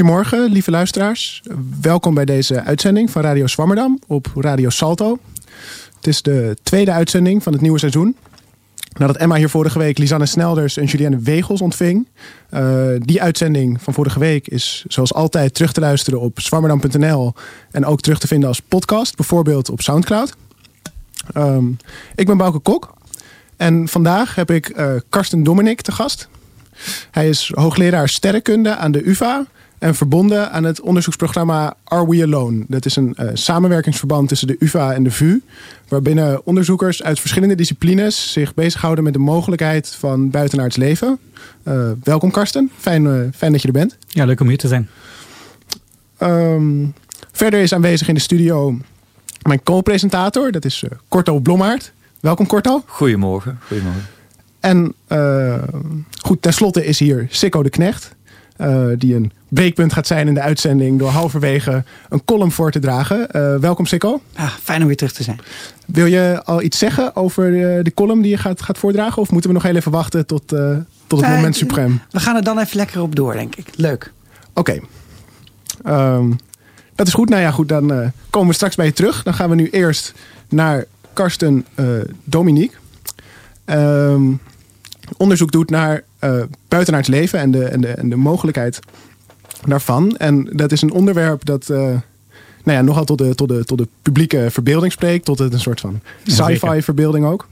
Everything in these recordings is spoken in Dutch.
Goedemorgen, lieve luisteraars. Welkom bij deze uitzending van Radio Swammerdam op Radio Salto. Het is de tweede uitzending van het nieuwe seizoen. Nadat Emma hier vorige week Lisanne Snelders en Julianne Wegels ontving. Uh, die uitzending van vorige week is zoals altijd terug te luisteren op swammerdam.nl. En ook terug te vinden als podcast, bijvoorbeeld op Soundcloud. Um, ik ben Bouke Kok. En vandaag heb ik uh, Karsten Dominik te gast. Hij is hoogleraar sterrenkunde aan de UvA en verbonden aan het onderzoeksprogramma Are We Alone? Dat is een uh, samenwerkingsverband tussen de UvA en de VU, waarbinnen onderzoekers uit verschillende disciplines zich bezighouden met de mogelijkheid van buitenaards leven. Uh, welkom Karsten, fijn, uh, fijn dat je er bent. Ja, leuk om hier te zijn. Um, verder is aanwezig in de studio mijn co-presentator, dat is Korto Blommaert. Welkom Korto. Goedemorgen. Goedemorgen. En goed, tenslotte is hier Sikko de Knecht. Uh, die een breekpunt gaat zijn in de uitzending door halverwege een column voor te dragen. Uh, welkom Sikko. Ah, fijn om weer terug te zijn. Wil je al iets zeggen over de, de column die je gaat, gaat voordragen? Of moeten we nog heel even wachten tot, uh, tot het nee, moment suprem? We gaan er dan even lekker op door, denk ik. Leuk. Oké. Okay. Um, dat is goed. Nou ja, goed. Dan komen we straks bij je terug. Dan gaan we nu eerst naar Karsten Dominique. Um, onderzoek doet naar buitenaards leven en de, en, de, en de mogelijkheid daarvan. En dat is een onderwerp dat uh, nou ja, nogal tot de, tot, de, tot de publieke verbeelding spreekt. Tot het een soort van sci-fi verbeelding ook.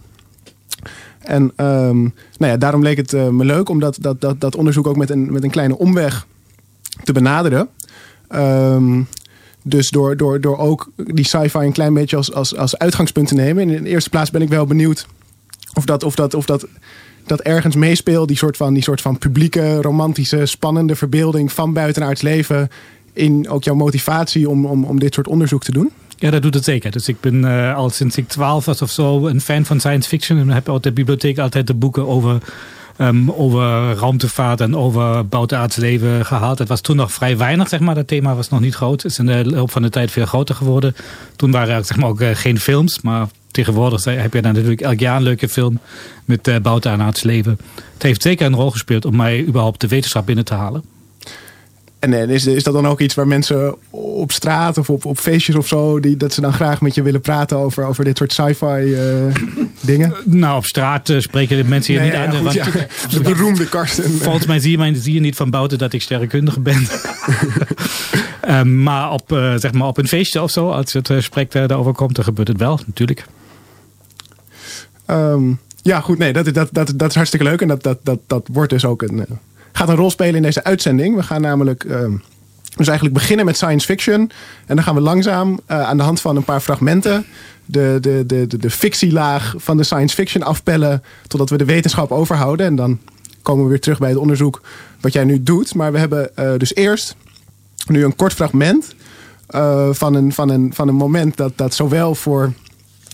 En um, nou ja, daarom leek het uh, me leuk om dat, dat, dat, dat onderzoek ook met een, met een kleine omweg te benaderen. Um, dus door, door, door ook die sci-fi een klein beetje als, als, als uitgangspunt te nemen. In de eerste plaats ben ik wel benieuwd of dat, of dat, of dat dat ergens meespeelt. Die soort van, die soort van publieke, romantische, spannende verbeelding van buitenaards leven. In ook jouw motivatie om, om, om dit soort onderzoek te doen? Ja, dat doet het zeker. Dus ik ben uh, al sinds ik twaalf was of zo een fan van science fiction. En heb uit de bibliotheek altijd de boeken over, um, over ruimtevaart en over buitenaards leven gehaald. Het was toen nog vrij weinig, zeg maar. Dat thema was nog niet groot. Het is in de loop van de tijd veel groter geworden. Toen waren er zeg maar, ook uh, geen films, maar tegenwoordig heb je dan natuurlijk elk jaar een leuke film met uh, buitenaards leven. Het heeft zeker een rol gespeeld om mij überhaupt de wetenschap binnen te halen. En is, is dat dan ook iets waar mensen op straat of op, op feestjes of zo, die, dat ze dan graag met je willen praten over, over dit soort sci-fi uh, dingen? Nou, op straat uh, spreken mensen hier nee, niet ja, aan. Goed, want, ja, de beroemde Karsten. Volgens mij zie je, mij, zie je niet van buiten dat ik sterrenkundige ben. um, maar, op, zeg maar op een feestje of zo, als het gesprek daarover komt, dan gebeurt het wel, natuurlijk. Um, ja, goed, nee, dat, dat, dat, is hartstikke leuk. En dat, dat, dat, dat wordt dus ook een, gaat een rol spelen in deze uitzending. We gaan namelijk um, dus eigenlijk beginnen met science fiction. En dan gaan we langzaam uh, aan de hand van een paar fragmenten de, de, de, de, de fictielaag van de science fiction afpellen. Totdat we de wetenschap overhouden. En dan komen we weer terug bij het onderzoek wat jij nu doet. Maar we hebben uh, dus eerst nu een kort fragment van, een, van, een, van een moment dat, dat zowel voor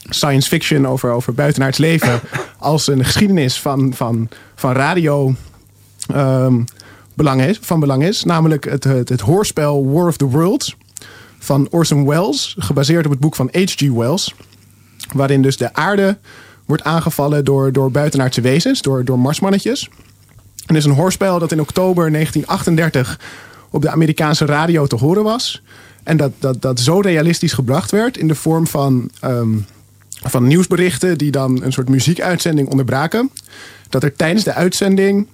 science fiction over, over buitenaards leven als een geschiedenis van, van, van radio um, belang is, van belang is. Namelijk het, het, het hoorspel War of the Worlds van Orson Welles, gebaseerd op het boek van H.G. Wells. Waarin dus de aarde wordt aangevallen door, door buitenaardse wezens, door, door marsmannetjes. En is een hoorspel dat in oktober 1938 op de Amerikaanse radio te horen was. En dat, dat, dat zo realistisch gebracht werd in de vorm van um, van nieuwsberichten die dan een soort muziekuitzending onderbraken. Dat er tijdens de uitzending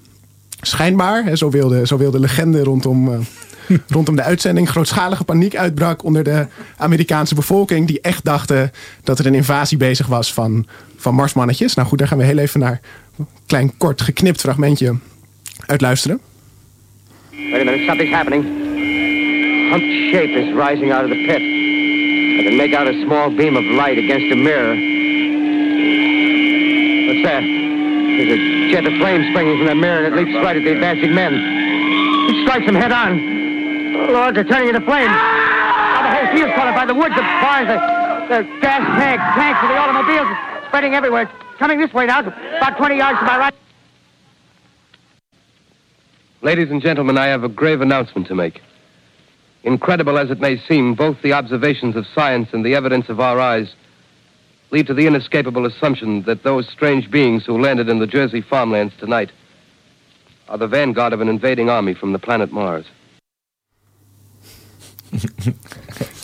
schijnbaar, hè, zo, wilde, zo wilde legende rondom, uh, rondom de uitzending, grootschalige paniek uitbrak onder de Amerikaanse bevolking. Die echt dachten dat er een invasie bezig was van, van marsmannetjes. Nou goed, daar gaan we heel even naar een klein kort geknipt fragmentje uit luisteren. Wait a minute, something's happening. Humped shape is rising out of the pit. I can make out a small beam of light against a mirror. What's that? There's a jet of flame springing from the mirror and it leaps right at the advancing men. It strikes them head on. Lord, they're turning into flames. Oh, the whole field's caught by the woods, the barns, the, the gas tanks, tanks of the automobiles spreading everywhere. Coming this way now, about 20 yards to my right. Ladies and gentlemen, I have a grave announcement to make. Incredible as it may seem, both the observations of science and the evidence of our eyes lead to the inescapable assumption that those strange beings who landed in the Jersey farmlands tonight are the vanguard of an invading army from the planet Mars.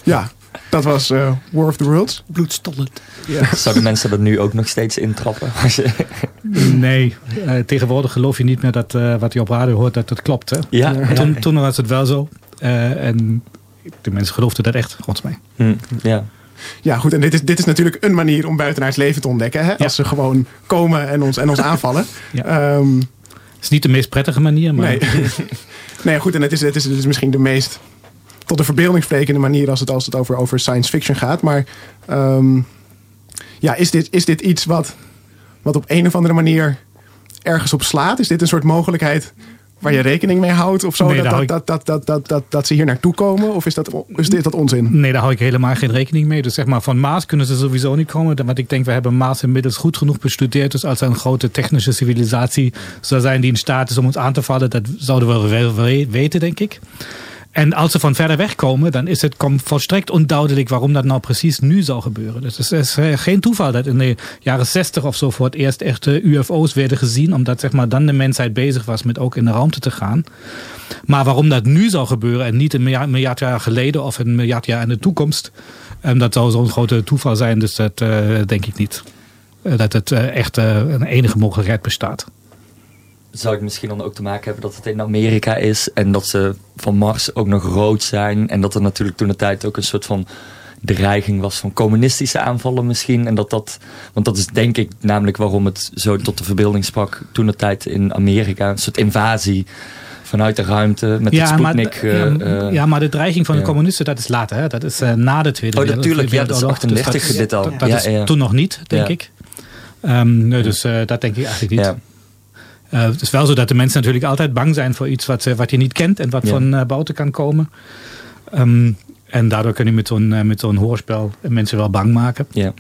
Ja, dat was eh, War of the Worlds. Bloedstollend. Zouden mensen er nu ook nog steeds intrappen? Nee, eh, tegenwoordig geloof je niet meer dat eh, wat je op radio hoort, dat het klopt. Hè? ja, ja. Toen, toen was het wel zo. Eh, en de mensen geloofden dat echt, gods mij. Hm, ja. Ja, goed. En dit is, dit is natuurlijk een manier om buitenaards leven te ontdekken. Hè? Als ze gewoon komen en ons, en ons aanvallen. Ja. Ehm, Het is niet de meest prettige manier, maar nee. nee, goed. En het is, het, is, het is misschien de meest tot de verbeelding sprekende manier als het, als het over, over science fiction gaat. Maar ehm, ja, is dit, is dit iets wat, wat op een of andere manier ergens op slaat? Is dit een soort mogelijkheid waar je rekening mee houdt of zo? Nee, dat, dat, ik- dat, dat, dat, dat, dat ze hier naartoe komen? Of is, dat, is dit dat onzin? nee, daar hou ik helemaal geen rekening mee. Dus zeg maar, van Mars kunnen ze sowieso niet komen. Want ik denk, we hebben Mars inmiddels goed genoeg bestudeerd. Dus als er een grote technische civilisatie zou zijn die in staat is om ons aan te vallen, dat zouden we wel we- weten, denk ik. En als ze van verder weg komen, dan is het volstrekt onduidelijk waarom dat nou precies nu zou gebeuren. Dus het is eh, geen toeval dat in de jaren 60 of zo voor het eerst echte UFO's werden gezien, omdat zeg maar, dan de mensheid bezig was met ook in de ruimte te gaan. Maar waarom dat nu zou gebeuren en niet een miljard, jaar geleden of een miljard jaar in de toekomst, en dat zou zo'n grote toeval zijn, dus dat eh, denk ik niet. Eh, dat het echt een enige mogelijkheid bestaat. Zou het misschien dan ook te maken hebben dat het in Amerika is en dat ze van Mars ook nog rood zijn en dat er natuurlijk toen de tijd ook een soort van dreiging was van communistische aanvallen misschien en dat dat, want dat is denk ik namelijk waarom het zo tot de verbeelding sprak toen de tijd in Amerika, een soort invasie vanuit de ruimte met maar, Sputnik. ja, eh, eh, ja, maar de dreiging van de ja. communisten, dat is later. Hè? Dat is eh, na de Tweede Oh, Wereld- natuurlijk, ja, dat is Wereldoorlog. 38 Dus dat, dit al. Dat, dat Ja, is ja. toen nog niet, denk Ja. ik. Ehm, nee, dus dat denk ik eigenlijk niet. Eh, het is wel zo dat de mensen natuurlijk altijd bang zijn voor iets wat, wat je niet kent en wat Ja. van eh, buiten kan komen. Ehm, en daardoor kun je met zo'n eh, met zo'n hoorspel mensen wel bang maken. ja.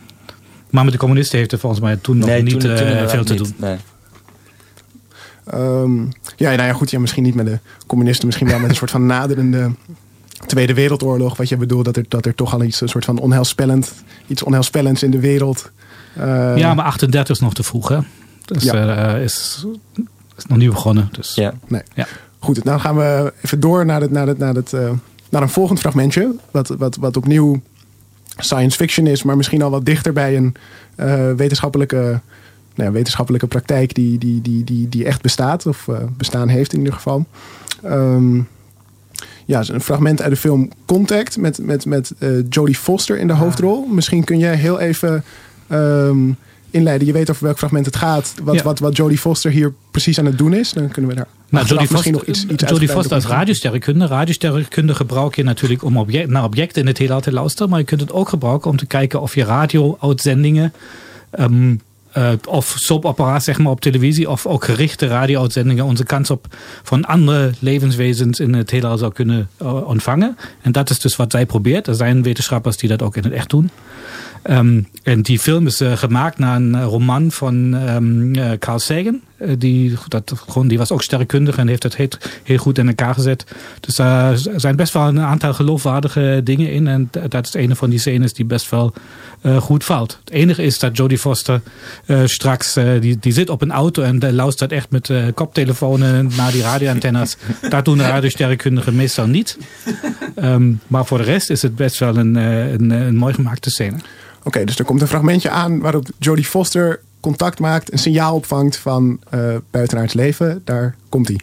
Maar met de communisten heeft er volgens mij toen nog Nee, niet toen, toen eh, inderdaad veel te niet. doen. Nee. Ehm, ja, nou ja, goed. Ja, misschien niet met de communisten, misschien wel met een soort van naderende Tweede Wereldoorlog. Wat je bedoelt, dat er, dat er toch al iets, een soort van onheilspellend, iets onheilspellends in de wereld. eh, ja, maar 38 is nog te vroeg, hè? Dus Ja. eh, is, is nog niet begonnen. Dus. Ja. Nee. Ja. Goed, nou gaan we even door naar, het, naar, het, naar, het, eh, naar een volgend fragmentje. Wat, wat, wat opnieuw science fiction is, maar misschien al wat dichter bij een eh, wetenschappelijke, nou ja, wetenschappelijke praktijk die, die, die, die, die echt bestaat, of eh, bestaan heeft in ieder geval. Ehm, ja, een fragment uit de film Contact met, met, met eh, Jodie Foster in de hoofdrol. Misschien kun jij heel even ehm, inleiden. Je weet over welk fragment het gaat. Wat, Ja. wat, wat Jodie Foster hier precies aan het doen is. Dan kunnen we daar Nou, Jodie misschien Foster, nog iets, iets Jodie Foster als radiosterrenkunde. Radiosterrenkunde gebruik je natuurlijk om object, naar objecten in het heelal te luisteren. Maar je kunt het ook gebruiken om te kijken of je radio-uitzendingen... ehm, eh, of soapapparaat zeg maar op televisie of ook gerichte radio-uitzendingen onze kans op van andere levenswezens in het heelal zou kunnen eh, ontvangen. En dat is dus wat zij probeert. Er zijn wetenschappers die dat ook in het echt doen. Ehm, en die film is eh, gemaakt naar een eh, roman van ehm, eh, Carl Sagan. Die, dat, gewoon, die was ook sterrenkundig en heeft het heel, heel goed in elkaar gezet. Dus daar zijn best wel een aantal geloofwaardige dingen in. En dat is een van die scènes die best wel goed valt. Het enige is dat Jodie Foster straks, die, die zit op een auto en luistert echt met koptelefonen naar die radioantennes. dat doen de radiosterrenkundigen meestal niet. Ehm, maar voor de rest is het best wel een, een, een mooi gemaakte scène. Oké, dus er komt een fragmentje aan waarop Jodie Foster contact maakt, een signaal opvangt van eh buitenaards leven. Daar komt hij.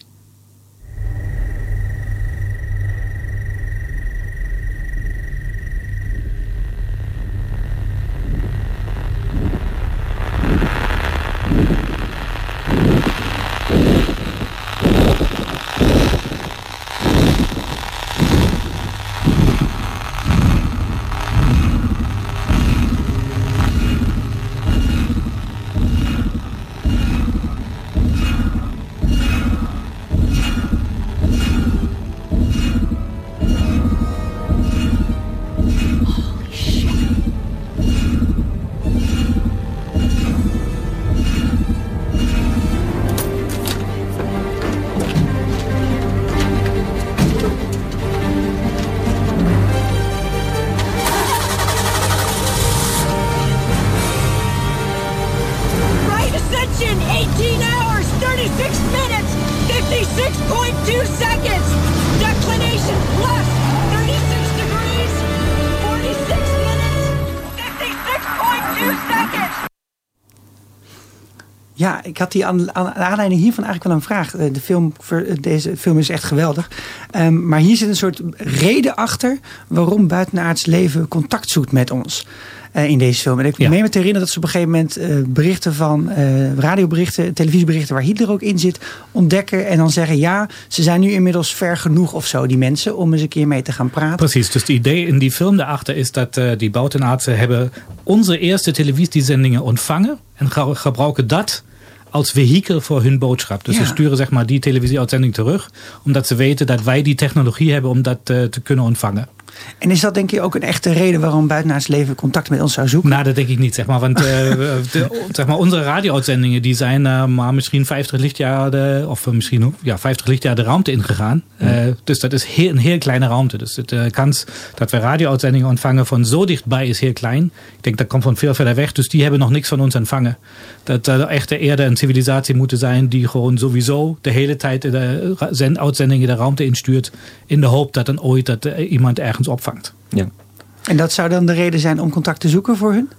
Had die aan, aan aanleiding hiervan eigenlijk wel een vraag. Eh, De film, eh, deze film is echt geweldig. Ehm, maar hier zit een soort reden achter waarom buitenaards leven contact zoekt met ons. eh, in deze film. En ik Ja. meen me te herinneren dat ze op een gegeven moment berichten van radioberichten, televisieberichten waar Hitler ook in zit, ontdekken. En dan zeggen ja, ze zijn nu inmiddels ver genoeg of zo, die mensen, om eens een keer mee te gaan praten. Precies, dus het idee in die film daarachter is dat die buitenaardsen hebben onze eerste televisiezendingen ontvangen en ge- gebruiken dat als vehikel voor hun boodschap. Dus Ja. ze sturen zeg maar die televisieuitzending terug, omdat ze weten dat wij die technologie hebben om dat eh, te kunnen ontvangen. En is dat denk je ook een echte reden waarom buitenaards leven contact met ons zou zoeken? Nou, dat denk ik niet, zeg maar. Want eh, de, zeg maar, onze radio-uitzendingen die zijn eh, maar misschien 50 lichtjaar, de, of eh, misschien ja, 50 lichtjaar de ruimte ingegaan. Eh, dus dat is heel, een heel kleine ruimte. Dus de kans dat we radio-uitzendingen ontvangen van zo dichtbij is heel klein. Ik denk dat komt van veel verder weg. Dus die hebben nog niks van ons ontvangen. Dat er echt eerder een civilisatie moeten zijn die gewoon sowieso de hele tijd de zend- uitzendingen de ruimte instuurt. In de hoop dat dan ooit dat iemand ergens opvangt. Ja. En dat zou dan de reden zijn om contact te zoeken voor hun?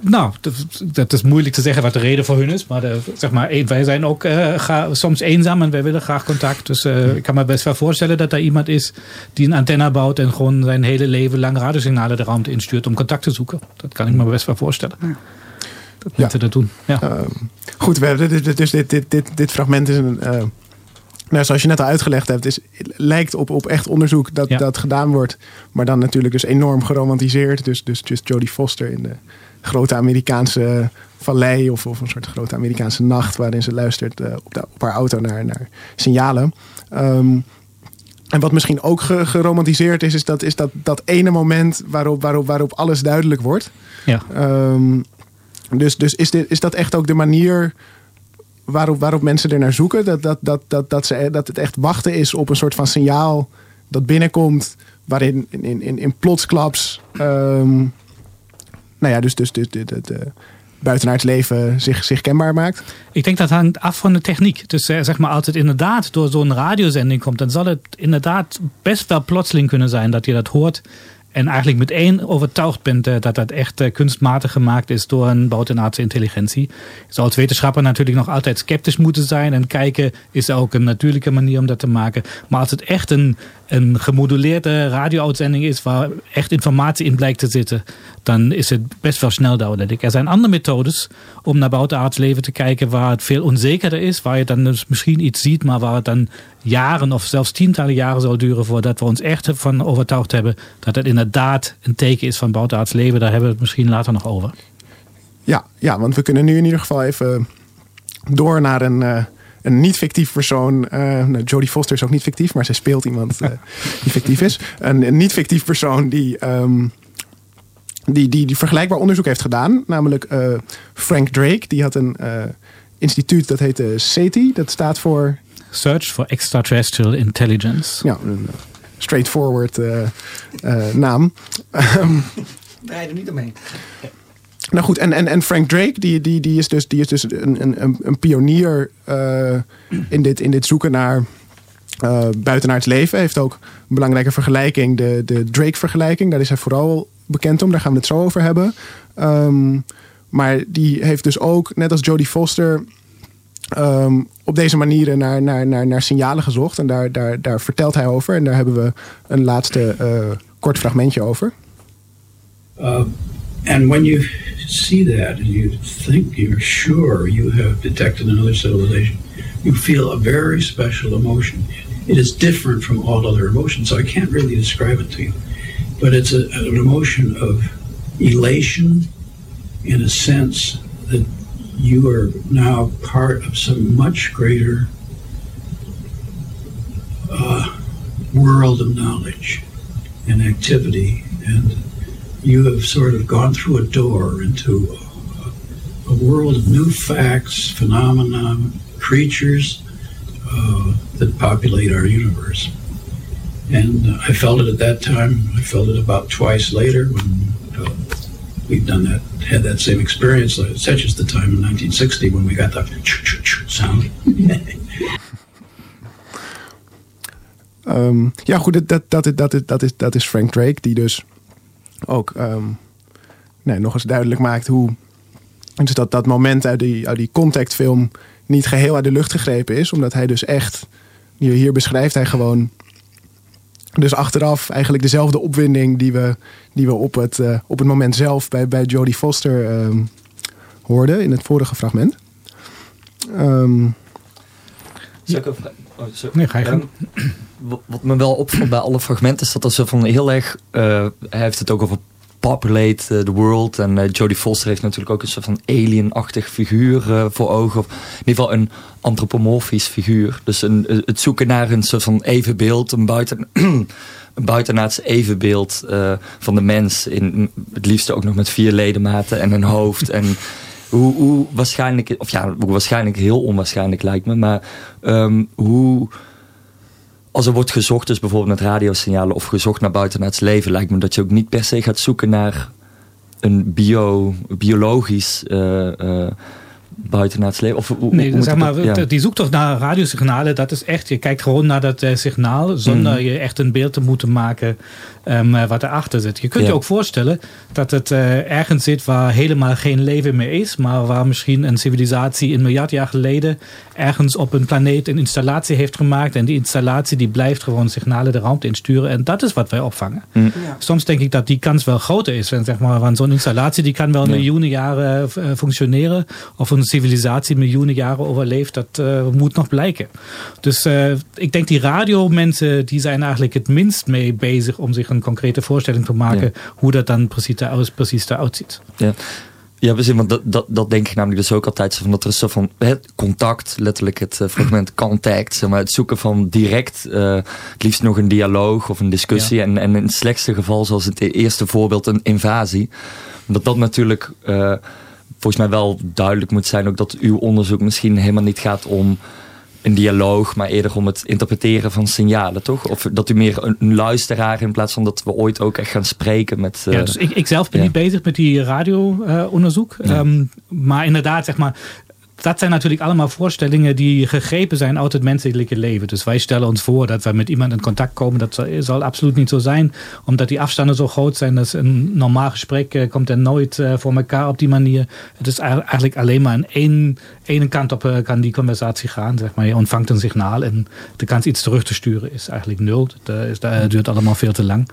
Nou, dat, dat is moeilijk te zeggen wat de reden voor hun is. Maar de, zeg maar, eh, wij zijn ook eh, ga- soms eenzaam en wij willen graag contact. Dus eh, ik kan me best wel voorstellen dat er iemand is die een antenne bouwt en gewoon zijn hele leven lang radiosignalen de ruimte instuurt om contact te zoeken. Dat kan ik me best wel voorstellen. Dat Ja. mensen dat doen. Ja. Ehm, goed, we hebben, dit- dit- dus dit, dit, dit, dit fragment is een. Nou, zoals je net al uitgelegd hebt, is, lijkt op, op echt onderzoek dat, Ja. dat gedaan wordt. Maar dan natuurlijk dus enorm geromantiseerd. Dus, dus just Jodie Foster in de grote Amerikaanse vallei. Of, of een soort grote Amerikaanse nacht. Waarin ze luistert eh, op, de, op haar auto naar, naar signalen. Ehm, en wat misschien ook ge- geromantiseerd is, is dat, is dat, dat ene moment waarop, waarop, waarop alles duidelijk wordt. ja. Ehm, dus dus is, dit, is dat echt ook de manier waarop, waarop mensen er naar zoeken? Dat, dat, dat, dat, dat, ze, dat het echt wachten is op een soort van signaal dat binnenkomt, waarin in, in, in, plotsklaps, ehm, nou ja, dus, dus, dus, dus, eh, buitenaards leven zich, zich kenbaar maakt. Ik denk dat hangt af van de techniek. Dus zeg maar, als het inderdaad door zo'n radiozending komt, dan zal het inderdaad best wel plotseling kunnen zijn dat je dat hoort. En eigenlijk meteen overtuigd bent eh, dat dat echt eh, kunstmatig gemaakt is door een buitenaardse intelligentie. Je zou als wetenschapper natuurlijk nog altijd sceptisch moeten zijn en kijken, is er ook een natuurlijke manier om dat te maken. Maar als het echt een, een gemoduleerde radio-uitzending is waar echt informatie in blijkt te zitten, dan is het best wel snel duidelijk. Er zijn andere methodes om naar buitenaards te kijken waar het veel onzekerder is, waar je dan dus misschien iets ziet, maar waar het dan jaren of zelfs tientallen jaren zal duren voordat we ons echt van overtuigd hebben dat het inderdaad een teken is van buitenaards leven. Daar hebben we het misschien later nog over. Ja, ja, want we kunnen nu in ieder geval even door naar een, eh, een niet-fictief persoon. Eh nou, Jodie Foster is ook niet fictief, maar zij speelt iemand eh, die fictief is. Een, een niet-fictief persoon die, ehm, die, die, die vergelijkbaar onderzoek heeft gedaan. Namelijk eh, Frank Drake. Die had een eh, instituut dat heette SETI. Dat staat voor Search for Extraterrestrial Intelligence. ja, een straightforward eh, eh, naam. Ehm, Draai er niet omheen. Nou goed, en, en, en Frank Drake, die, die, die is dus, die is dus een, een, een- pionier eh, in, dit, in dit zoeken naar eh buitenaards leven. Heeft ook een belangrijke vergelijking, de, de Drake-vergelijking. Daar is hij vooral bekend om, daar gaan we het zo over hebben. Ehm, maar die heeft dus ook, net als Jodie Foster, ehm, op deze manieren naar, naar, naar, naar signalen gezocht. En daar, daar, daar vertelt hij over. En daar hebben we een laatste eh, kort fragmentje over. Uh, and when you see that and you think you're sure you have detected another civilization, you feel a very special emotion. It is different from all other emotions, so I can't really describe it to you. But it's a, an emotion of elation in a sense that you are now part of some much greater uh, world of knowledge and activity and you have sort of gone through a door into a, a world of new facts, phenomena, creatures uh, that populate our universe. And I felt it at that time. I felt it about twice later when uh, we've done that, had that same experience, uh, such as the time in 1960 when we got the sound. Ehm, ja, goed, dat, dat, dat, dat, dat, is, dat is Frank Drake, die dus ook ehm, nee, nog eens duidelijk maakt hoe Dus dat dat moment uit die, uit die contactfilm niet geheel uit de lucht gegrepen is. Omdat hij dus echt, hier, beschrijft hij gewoon dus achteraf eigenlijk dezelfde opwinding die we, die we op, het, uh, op het moment zelf bij, bij Jodie Foster uh, hoorden in het vorige fragment. Um. Oh, nee, ga je um, wat me wel opvalt bij alle fragmenten is dat er zo van heel erg. Uh, hij heeft het ook over populate the world. En uh, Jodie Foster heeft natuurlijk ook een soort van alien-achtig figuur uh, voor ogen. Of in ieder geval een antropomorfisch figuur. Dus een, het zoeken naar een soort van evenbeeld, een, buiten, een buitenaards evenbeeld uh, van de mens. In, het liefst ook nog met vier ledematen en een hoofd. en hoe, hoe waarschijnlijk, of ja, hoe waarschijnlijk heel onwaarschijnlijk lijkt me, maar um, hoe als er wordt gezocht, dus bijvoorbeeld met radiosignalen of gezocht naar buitenaards leven, lijkt me dat je ook niet per se gaat zoeken naar een bio, biologisch uh, uh, buitenaards leven? Of, hoe, nee, zeg maar, dat, ja. die zoektocht naar radiosignalen, dat is echt, je kijkt gewoon naar dat uh, signaal zonder mm. je echt een beeld te moeten maken um, wat erachter zit. Je kunt ja. je ook voorstellen dat het uh, ergens zit waar helemaal geen leven meer is, maar waar misschien een civilisatie een miljard jaar geleden ergens op een planeet een installatie heeft gemaakt en die installatie die blijft gewoon signalen de ruimte insturen en dat is wat wij opvangen. Mm. Ja. Soms denk ik dat die kans wel groter is. En zeg maar, van zo'n installatie die kan wel miljoenen jaren uh, functioneren of een civilisatie miljoenen jaren overleeft, dat uh, moet nog blijken. Dus ik denk die radiomensen die zijn eigenlijk het minst mee bezig om zich een concrete voorstelling te maken ja. hoe dat dan precies, eruit, precies eruit ziet. Ja. Ja, precies, want dat, dat, dat denk ik namelijk dus ook altijd. Van dat er zo van het contact, letterlijk het uh, fragment contact, zeg maar, het zoeken van direct, uh, het liefst nog een dialoog of een discussie. Ja. En, en in het slechtste geval, zoals het eerste voorbeeld, een invasie. Dat dat natuurlijk uh, volgens mij wel duidelijk moet zijn, ook dat uw onderzoek misschien helemaal niet gaat om een dialoog, maar eerder om het interpreteren van signalen, toch? Of dat u meer een, een luisteraar in plaats van dat we ooit ook echt gaan spreken met. Uh, ja, dus ik, ik zelf ben ja. niet bezig met die radio-onderzoek. Uh, ja. um, maar inderdaad, zeg maar, dat zijn natuurlijk allemaal voorstellingen die gegrepen zijn uit het menselijke leven. Dus wij stellen ons voor dat we met iemand in contact komen. Dat zal absoluut niet zo zijn, omdat die afstanden zo groot zijn. Dat een normaal gesprek uh, komt er nooit uh, voor elkaar op die manier. Het is eigenlijk alleen maar aan één, ene kant op uh, kan die conversatie gaan. Zeg maar. Je ontvangt een signaal en de kans iets terug te sturen is eigenlijk nul. Dat, duurt allemaal veel te lang.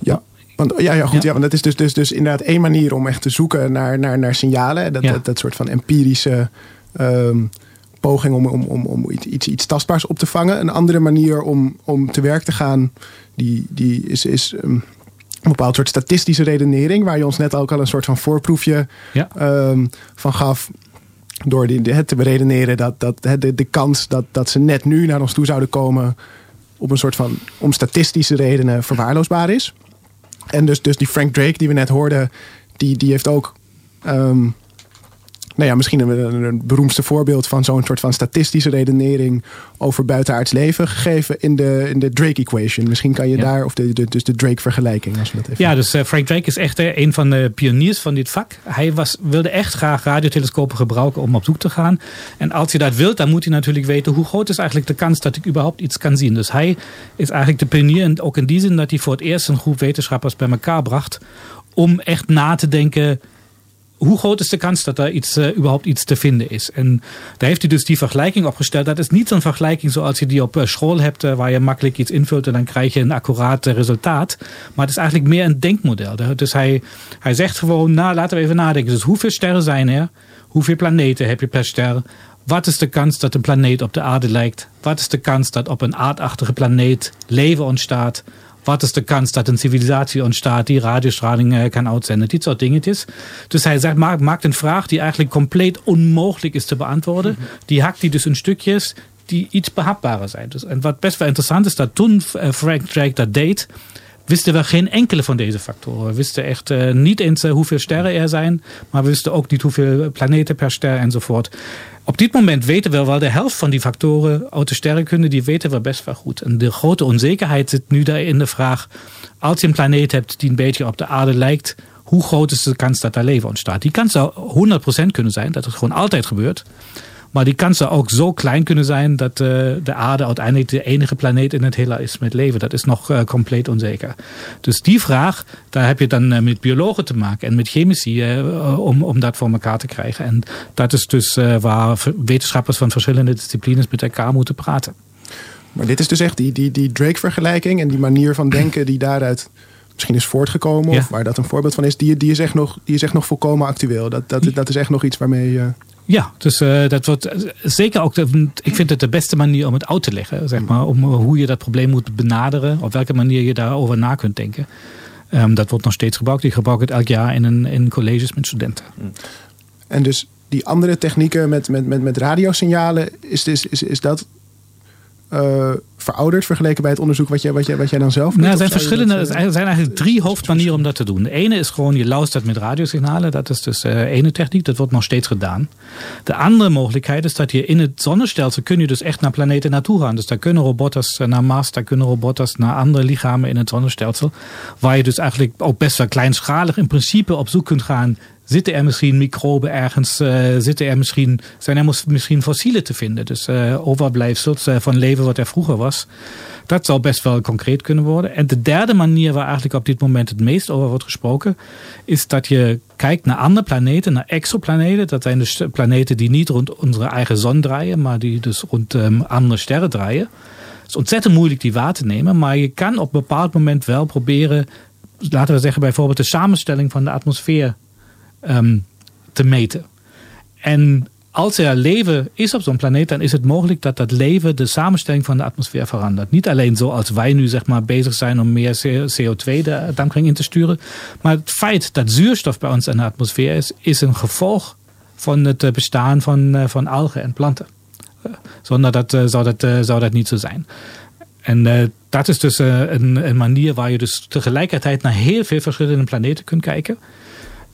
Ja, want, ja, ja, goed. Ja. ja. want dat is dus, dus, dus inderdaad één manier om echt te zoeken naar, naar, naar signalen. Dat, ja. dat, dat soort van empirische um, poging om, om, om, om iets, iets tastbaars op te vangen. Een andere manier om, om te werk te gaan, die, die is, is um, een bepaald soort statistische redenering, waar je ons net ook al een soort van voorproefje ja. um, van gaf. Door die, het te beredeneren dat, dat de, de kans dat, dat ze net nu naar ons toe zouden komen. op een soort van om statistische redenen verwaarloosbaar is. En dus, dus die Frank Drake die we net hoorden, die, die heeft ook um, nou ja, misschien een, een beroemdste voorbeeld van zo'n soort van statistische redenering over buitenaards leven gegeven in de, in de Drake equation. Misschien kan je ja. daar, of de, de, dus de Drake vergelijking, als we dat even. Ja, dus uh, Frank Drake is echt uh, een van de pioniers van dit vak. Hij was, wilde echt graag radiotelescopen gebruiken om op zoek te gaan. En als je dat wilt, dan moet je natuurlijk weten hoe groot is eigenlijk de kans dat ik überhaupt iets kan zien. Dus hij is eigenlijk de pionier, en ook in die zin dat hij voor het eerst een groep wetenschappers bij elkaar bracht om echt na te denken hoe groot is de kans dat er iets, uh, überhaupt iets te vinden is? En daar heeft hij dus die vergelijking opgesteld. Dat is niet zo'n vergelijking zoals je die op uh, school hebt, uh, waar je makkelijk iets invult en dan krijg je een accuraat resultaat. Maar het is eigenlijk meer een denkmodel. Dus hij, hij zegt gewoon, nou laten we even nadenken. Dus hoeveel sterren zijn er? Hoeveel planeten heb je per ster? Wat is de kans dat een planeet op de aarde lijkt? Wat is de kans dat op een aardachtige planeet leven ontstaat? Wat is de kans dat een civilisatie ontstaat die radiostraling kan uitzenden? Dit soort dingetjes. Dus hij zegt, maakt, maakt een vraag die eigenlijk compleet onmogelijk is te beantwoorden. -hmm. Die hakt die dus in stukjes die iets behapbarer zijn. Dus, en wat best wel interessant is, dat toen uh, Frank Drake dat deed, wisten we geen enkele van deze factoren. We wisten echt uh, niet eens uh, hoeveel sterren er zijn, maar we wisten ook niet hoeveel planeten per ster enzovoort. Op dit moment weten we wel de helft van die factoren uit de sterrenkunde, die weten we best wel goed. En de grote onzekerheid zit nu daar in de vraag, als je een planeet hebt die een beetje op de aarde lijkt, hoe groot is de kans dat daar leven ontstaat? Die kans zou 100% kunnen zijn, dat het gewoon altijd gebeurt. Maar die kan ze ook zo klein kunnen zijn dat uh, de aarde uiteindelijk de enige planeet in het hele is met leven. Dat is nog uh, compleet onzeker. Dus die vraag, daar heb je dan uh, met biologen te maken en met chemici om, om dat voor elkaar te krijgen. En dat is dus waar wetenschappers van verschillende disciplines met elkaar moeten praten. Maar dit is dus echt die, die, die Drake-vergelijking en die manier van denken die daaruit misschien is voortgekomen, of waar dat een voorbeeld van is, die, die, is, echt nog, die is echt nog volkomen actueel. Dat, dat, dat is echt nog iets waarmee. Ja, dus uh, dat wordt zeker ook. ik vind het de beste manier om het uit te leggen, zeg maar. Om hoe je dat probleem moet benaderen, op welke manier je daarover na kunt denken. Um, dat wordt nog steeds gebruikt. Ik gebruik het elk jaar in, in colleges met studenten. En dus die andere technieken met, met, met, met radiosignalen, is, is, is, is dat verouderd vergeleken bij het onderzoek wat jij, wat jij, wat jij dan zelf doet? Nou, er zijn verschillende, er zijn eigenlijk drie hoofdmanieren om dat te doen. De ene is gewoon, je luistert met radiosignalen. Dat is dus uh, ene techniek, dat wordt nog steeds gedaan. De andere mogelijkheid is dat je in het zonnestelsel kun je dus echt naar planeten naartoe gaan. Dus daar kunnen roboters eh, naar Mars, daar kunnen roboters naar andere lichamen in het zonnestelsel. Waar je dus eigenlijk ook best wel kleinschalig in principe op zoek kunt gaan zitten er misschien microben ergens, uh, zitten er misschien, zijn er misschien fossielen te vinden. Dus uh, overblijfsels uh, van leven wat er vroeger was. Dat zou best wel concreet kunnen worden. En de derde manier waar eigenlijk op dit moment het meest over wordt gesproken, is dat je kijkt naar andere planeten, naar exoplaneten. Dat zijn dus planeten die niet rond onze eigen zon draaien, maar die dus rond um, andere sterren draaien. Het is ontzettend moeilijk die waar te nemen, maar je kan op een bepaald moment wel proberen, laten we zeggen bijvoorbeeld de samenstelling van de atmosfeer um, te meten. En als er leven is op zo'n planeet, dan is het mogelijk dat dat leven de samenstelling van de atmosfeer verandert. Niet alleen zoals wij nu zeg maar bezig zijn om meer CO2 de dampkring in te sturen. Maar het feit dat zuurstof bij ons in de atmosfeer is, is een gevolg van het bestaan van, eh, van algen en planten. Eh, zonder dat zou, dat, zou dat niet zo zijn. En dat is dus een, een manier waar je dus tegelijkertijd naar heel veel verschillende planeten kunt kijken.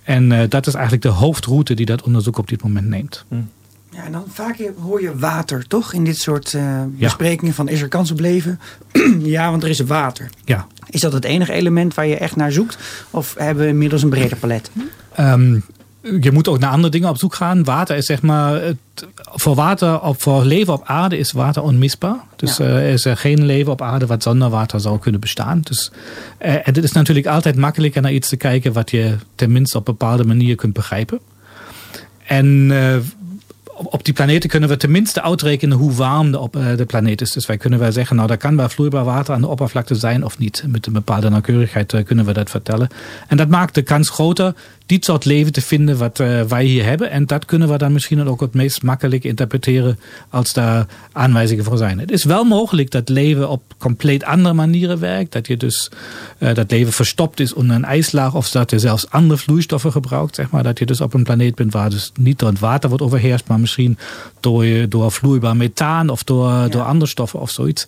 En uh, dat is eigenlijk de hoofdroute die dat onderzoek op dit moment neemt. Hmm. Ja, en dan vaak hoor je water, toch? In dit soort uh, besprekingen van is er kans op leven? ja, want er is water. Ja. Is dat het enige element waar je echt naar zoekt? Of hebben we inmiddels een breder palet? Um, je moet ook naar andere dingen op zoek gaan. Water is zeg maar. Het, voor, water, op, voor leven op aarde is water onmisbaar. Dus ja. uh, er is er geen leven op aarde wat zonder water zou kunnen bestaan. Dus, uh, en het is natuurlijk altijd makkelijker naar iets te kijken wat je tenminste op een bepaalde manier kunt begrijpen. En uh, op die planeten kunnen we tenminste uitrekenen hoe warm de, op, de planeet is. Dus wij kunnen wel zeggen, nou, daar kan wel vloeibaar water aan de oppervlakte zijn of niet. Met een bepaalde nauwkeurigheid kunnen we dat vertellen. En dat maakt de kans groter dit soort leven te vinden wat uh, wij hier hebben. En dat kunnen we dan misschien ook het meest makkelijk interpreteren als daar aanwijzingen voor zijn. Het is wel mogelijk dat leven op compleet andere manieren werkt. Dat je dus uh, dat leven verstopt is onder een ijslaag of dat je zelfs andere vloeistoffen gebruikt. Zeg maar. Dat je dus op een planeet bent waar dus niet door het water wordt overheerst, maar misschien door, door vloeibaar methaan of door, ja. door andere stoffen of zoiets.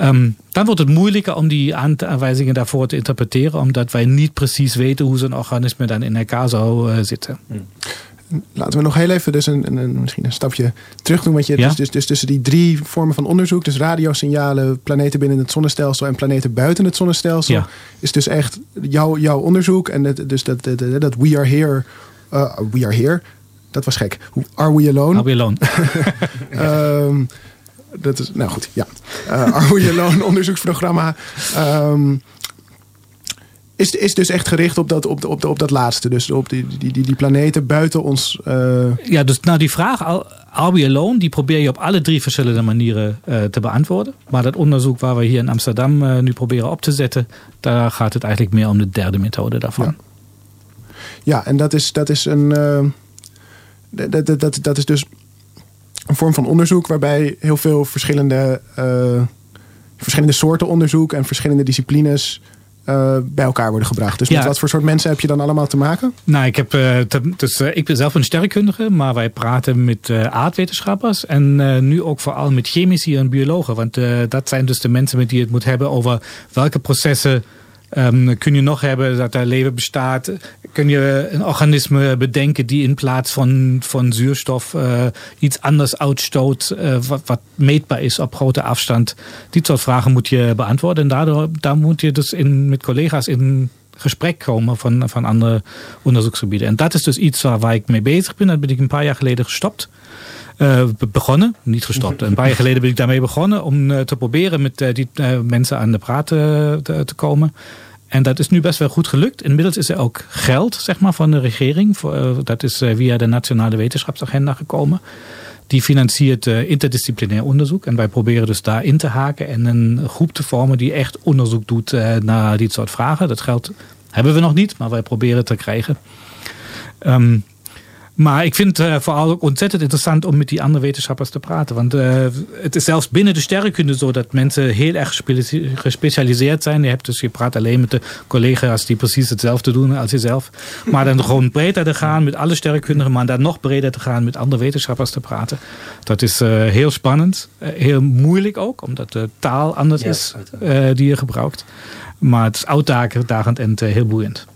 Um, dan wordt het moeilijker om die aanwijzingen daarvoor te interpreteren, omdat wij niet precies weten hoe zo'n organisme dan in zou uh, zitten. Hmm. Laten we nog heel even dus een, een, misschien een stapje terug doen. Want je, ja? dus, dus, dus tussen die drie vormen van onderzoek, dus radiosignalen, planeten binnen het zonnestelsel en planeten buiten het zonnestelsel, ja. is dus echt jouw, jouw onderzoek. En het, dus dat, dat, dat we are here, uh, we are here, dat was gek. Are we alone? Are we alone? um, dat is, nou goed, ja. Uh, Are We Alone onderzoeksprogramma. Um, is, is dus echt gericht op dat, op, op, op dat laatste. Dus op die, die, die, die planeten buiten ons. Uh... Ja, dus nou die vraag, Are We Alone, die probeer je op alle drie verschillende manieren uh, te beantwoorden. Maar dat onderzoek waar we hier in Amsterdam uh, nu proberen op te zetten, daar gaat het eigenlijk meer om de derde methode daarvan. Ja, ja en dat is, dat is een. dat, dat, dat, dat is dus een vorm van onderzoek waarbij heel veel verschillende, verschillende soorten onderzoek en verschillende disciplines uh, bij elkaar worden gebracht. Dus ja. met wat voor soort mensen heb je dan allemaal te maken? Nou, ik, heb, uh, te, dus, uh, ik ben zelf een sterrenkundige, maar wij praten met aardwetenschappers en nu ook vooral met chemici en biologen. Want dat zijn dus de mensen met die het moet hebben over welke processen Um, kun je nog hebben dat er leven bestaat? Kun je een organisme bedenken die in plaats van, van zuurstof uh, iets anders uitstoot, wat, wat, meetbaar is op grote afstand? Die soort vragen moet je beantwoorden. En daardoor daar moet je dus in, met collega's in gesprek komen van, van andere onderzoeksgebieden. En dat is dus iets waar, waar ik mee bezig ben. Dat ben ik een paar jaar geleden gestopt. Uh, begonnen, niet gestopt. Een paar jaar geleden ben ik daarmee begonnen om uh, te proberen met uh, die mensen aan de praat te, komen. En dat is nu best wel goed gelukt. Inmiddels is er ook geld zeg maar, van de regering. Dat is via de Nationale Wetenschapsagenda gekomen. Die financiert interdisciplinair onderzoek. En wij proberen dus daar in te haken en een groep te vormen die echt onderzoek doet naar dit soort vragen. Dat geld hebben we nog niet, maar wij proberen het te krijgen. Um, maar ik vind het uh, vooral ook ontzettend interessant om met die andere wetenschappers te praten. Want uh, het is zelfs binnen de sterrenkunde zo dat mensen heel erg gespecialiseerd zijn. Je, hebt dus, je praat alleen met de collega's die precies hetzelfde doen als jezelf. Maar dan gewoon breder te gaan met alle sterrenkundigen, maar dan nog breder te gaan met andere wetenschappers te praten. Dat is uh, heel spannend. heel moeilijk ook, omdat de taal anders is die je gebruikt. Maar het is uitdagend en heel boeiend.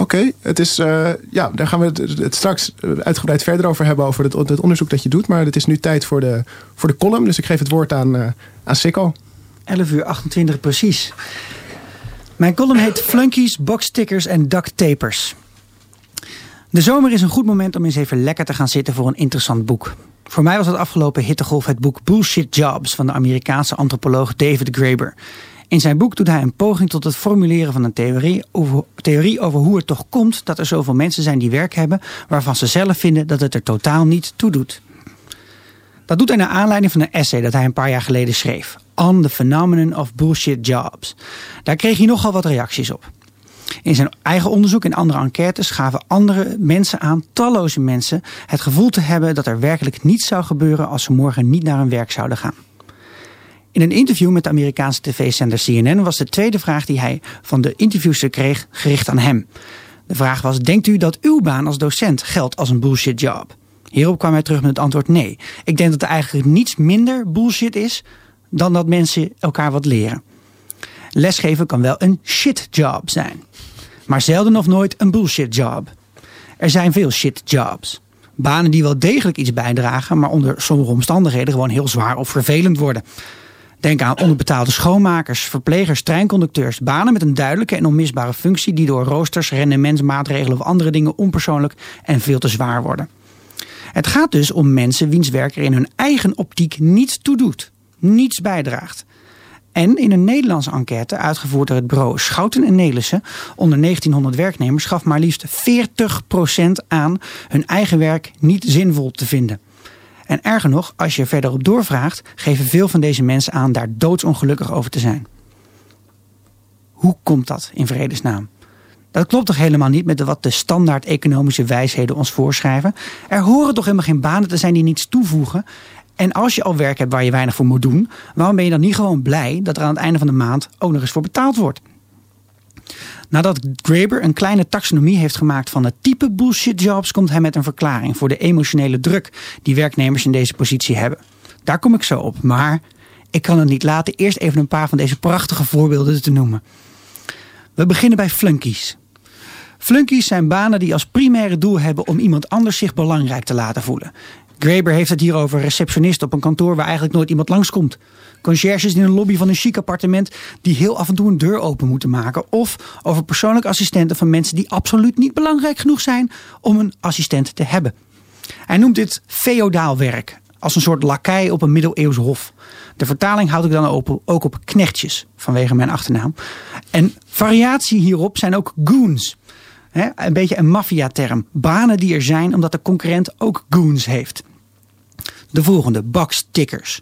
Oké, het is, uh, ja, daar gaan we het, het, straks uitgebreid verder over hebben, over het, het, onderzoek dat je doet. Maar het is nu tijd voor de, voor de column, dus ik geef het woord aan, uh, aan Sikko. 11 uur 28 precies. Mijn column heet Flunkies, Boxstickers en Duct Tapers. De zomer is een goed moment om eens even lekker te gaan zitten voor een interessant boek. Voor mij was het afgelopen hittegolf het boek Bullshit Jobs van de Amerikaanse antropoloog David Graeber. In zijn boek doet hij een poging tot het formuleren van een theorie over, theorie over hoe het toch komt dat er zoveel mensen zijn die werk hebben waarvan ze zelf vinden dat het er totaal niet toe doet. Dat doet hij naar aanleiding van een essay dat hij een paar jaar geleden schreef. On the Phenomenon of Bullshit Jobs. Daar kreeg hij nogal wat reacties op. In zijn eigen onderzoek en andere enquêtes gaven andere mensen aan, talloze mensen, het gevoel te hebben dat er werkelijk niets zou gebeuren als ze morgen niet naar hun werk zouden gaan. In een interview met de Amerikaanse tv-zender CNN was de tweede vraag die hij van de interviewster kreeg gericht aan hem. De vraag was: Denkt u dat uw baan als docent geldt als een bullshit job? Hierop kwam hij terug met het antwoord nee. Ik denk dat er eigenlijk niets minder bullshit is dan dat mensen elkaar wat leren. Lesgeven kan wel een shit job zijn, maar zelden of nooit een bullshit job. Er zijn veel shit jobs. Banen die wel degelijk iets bijdragen, maar onder sommige omstandigheden gewoon heel zwaar of vervelend worden. Denk aan onderbetaalde schoonmakers, verplegers, treinconducteurs. Banen met een duidelijke en onmisbare functie die door roosters, rendementsmaatregelen of andere dingen onpersoonlijk en veel te zwaar worden. Het gaat dus om mensen wiens werk er in hun eigen optiek niets toe doet, niets bijdraagt. En in een Nederlandse enquête, uitgevoerd door het bureau Schouten en Nelissen, onder 1900 werknemers, gaf maar liefst 40% aan hun eigen werk niet zinvol te vinden. En erger nog, als je verderop doorvraagt, geven veel van deze mensen aan daar doodsongelukkig over te zijn. Hoe komt dat in vredesnaam? Dat klopt toch helemaal niet met wat de standaard economische wijsheden ons voorschrijven? Er horen toch helemaal geen banen te zijn die niets toevoegen? En als je al werk hebt waar je weinig voor moet doen, waarom ben je dan niet gewoon blij dat er aan het einde van de maand ook nog eens voor betaald wordt? Nadat Graeber een kleine taxonomie heeft gemaakt van het type bullshit jobs, komt hij met een verklaring voor de emotionele druk die werknemers in deze positie hebben. Daar kom ik zo op, maar ik kan het niet laten eerst even een paar van deze prachtige voorbeelden te noemen. We beginnen bij flunkies. Flunkies zijn banen die als primaire doel hebben om iemand anders zich belangrijk te laten voelen. Graeber heeft het hier over receptionist op een kantoor waar eigenlijk nooit iemand langskomt. Conciërges in een lobby van een chic appartement die heel af en toe een deur open moeten maken. Of over persoonlijke assistenten van mensen die absoluut niet belangrijk genoeg zijn om een assistent te hebben. Hij noemt dit feodaal werk, als een soort lakij op een middeleeuws hof. De vertaling houd ik dan ook op knechtjes, vanwege mijn achternaam. En variatie hierop zijn ook goons. een beetje een maffiaterm. Banen die er zijn omdat de concurrent ook goons heeft. De volgende, boxtickers.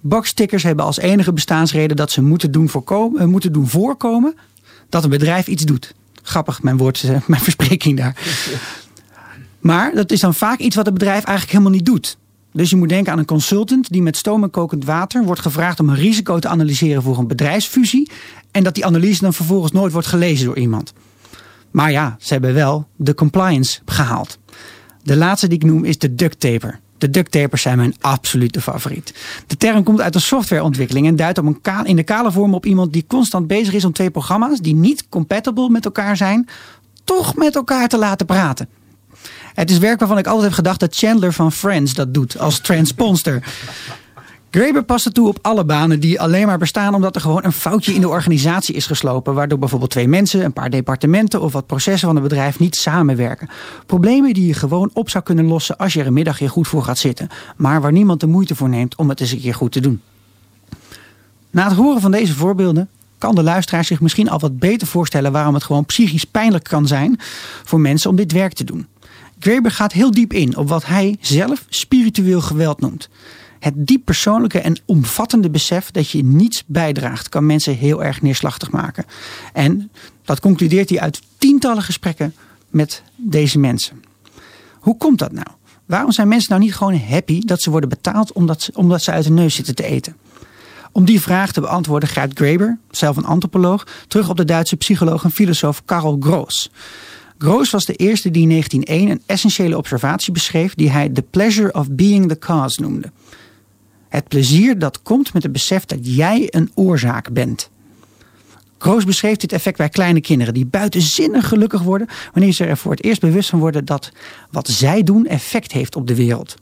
Boxtickers hebben als enige bestaansreden dat ze moeten doen, voorkomen, eh, moeten doen voorkomen dat een bedrijf iets doet. Grappig, mijn woord, eh, mijn verspreking daar. Maar dat is dan vaak iets wat het bedrijf eigenlijk helemaal niet doet. Dus je moet denken aan een consultant die met stoom en kokend water wordt gevraagd om een risico te analyseren voor een bedrijfsfusie. En dat die analyse dan vervolgens nooit wordt gelezen door iemand. Maar ja, ze hebben wel de compliance gehaald. De laatste die ik noem is de duct taper. De ducttapers zijn mijn absolute favoriet. De term komt uit de softwareontwikkeling en duidt op een in de kale vorm op iemand die constant bezig is om twee programma's die niet compatible met elkaar zijn, toch met elkaar te laten praten. Het is werk waarvan ik altijd heb gedacht dat Chandler van Friends dat doet als transponster. Graeber past het toe op alle banen die alleen maar bestaan omdat er gewoon een foutje in de organisatie is geslopen. Waardoor bijvoorbeeld twee mensen, een paar departementen of wat processen van het bedrijf niet samenwerken. Problemen die je gewoon op zou kunnen lossen als je er een middagje goed voor gaat zitten. Maar waar niemand de moeite voor neemt om het eens een keer goed te doen. Na het horen van deze voorbeelden kan de luisteraar zich misschien al wat beter voorstellen waarom het gewoon psychisch pijnlijk kan zijn voor mensen om dit werk te doen. Graeber gaat heel diep in op wat hij zelf spiritueel geweld noemt. Het diep persoonlijke en omvattende besef dat je niets bijdraagt, kan mensen heel erg neerslachtig maken. En dat concludeert hij uit tientallen gesprekken met deze mensen. Hoe komt dat nou? Waarom zijn mensen nou niet gewoon happy dat ze worden betaald omdat ze, omdat ze uit de neus zitten te eten? Om die vraag te beantwoorden grijpt Graeber, zelf een antropoloog, terug op de Duitse psycholoog en filosoof Karl Gross. Gross was de eerste die in 1901 een essentiële observatie beschreef die hij the pleasure of being the cause noemde. Het plezier dat komt met het besef dat jij een oorzaak bent. Groos beschreef dit effect bij kleine kinderen die buitenzinnig gelukkig worden wanneer ze er voor het eerst bewust van worden dat wat zij doen effect heeft op de wereld.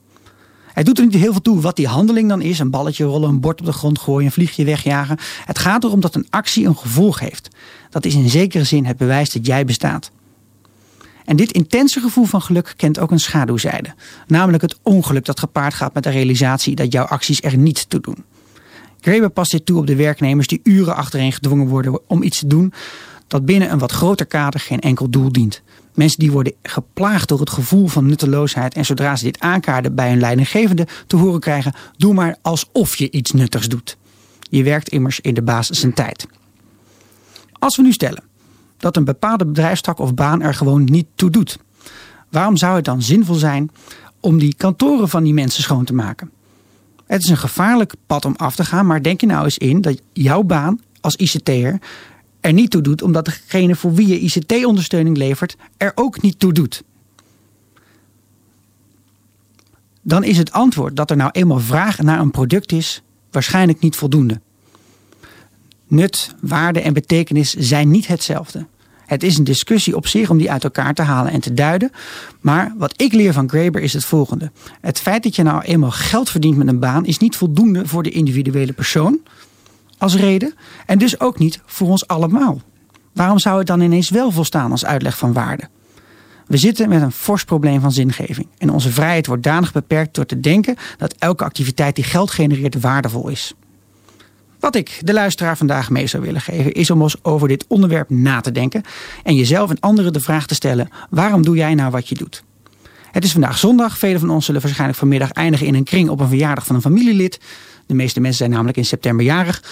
Het doet er niet heel veel toe wat die handeling dan is: een balletje rollen, een bord op de grond gooien, een vliegje wegjagen. Het gaat erom dat een actie een gevolg heeft. Dat is in zekere zin het bewijs dat jij bestaat. En dit intense gevoel van geluk kent ook een schaduwzijde. Namelijk het ongeluk dat gepaard gaat met de realisatie dat jouw acties er niet toe doen. Graeber past dit toe op de werknemers die uren achtereen gedwongen worden om iets te doen dat binnen een wat groter kader geen enkel doel dient. Mensen die worden geplaagd door het gevoel van nutteloosheid en zodra ze dit aankaarden bij hun leidinggevende te horen krijgen, doe maar alsof je iets nuttigs doet. Je werkt immers in de basis zijn tijd. Als we nu stellen dat een bepaalde bedrijfstak of baan er gewoon niet toe doet. Waarom zou het dan zinvol zijn om die kantoren van die mensen schoon te maken? Het is een gevaarlijk pad om af te gaan, maar denk je nou eens in dat jouw baan als ICT'er er niet toe doet, omdat degene voor wie je ICT-ondersteuning levert er ook niet toe doet. Dan is het antwoord dat er nou eenmaal vraag naar een product is, waarschijnlijk niet voldoende. Nut, waarde en betekenis zijn niet hetzelfde. Het is een discussie op zich om die uit elkaar te halen en te duiden. Maar wat ik leer van Graeber is het volgende. Het feit dat je nou eenmaal geld verdient met een baan is niet voldoende voor de individuele persoon als reden. En dus ook niet voor ons allemaal. Waarom zou het dan ineens wel volstaan als uitleg van waarde? We zitten met een fors probleem van zingeving. En onze vrijheid wordt danig beperkt door te denken dat elke activiteit die geld genereert waardevol is. Wat ik de luisteraar vandaag mee zou willen geven, is om eens over dit onderwerp na te denken en jezelf en anderen de vraag te stellen: waarom doe jij nou wat je doet? Het is vandaag zondag. Velen van ons zullen waarschijnlijk vanmiddag eindigen in een kring op een verjaardag van een familielid. De meeste mensen zijn namelijk in september jarig.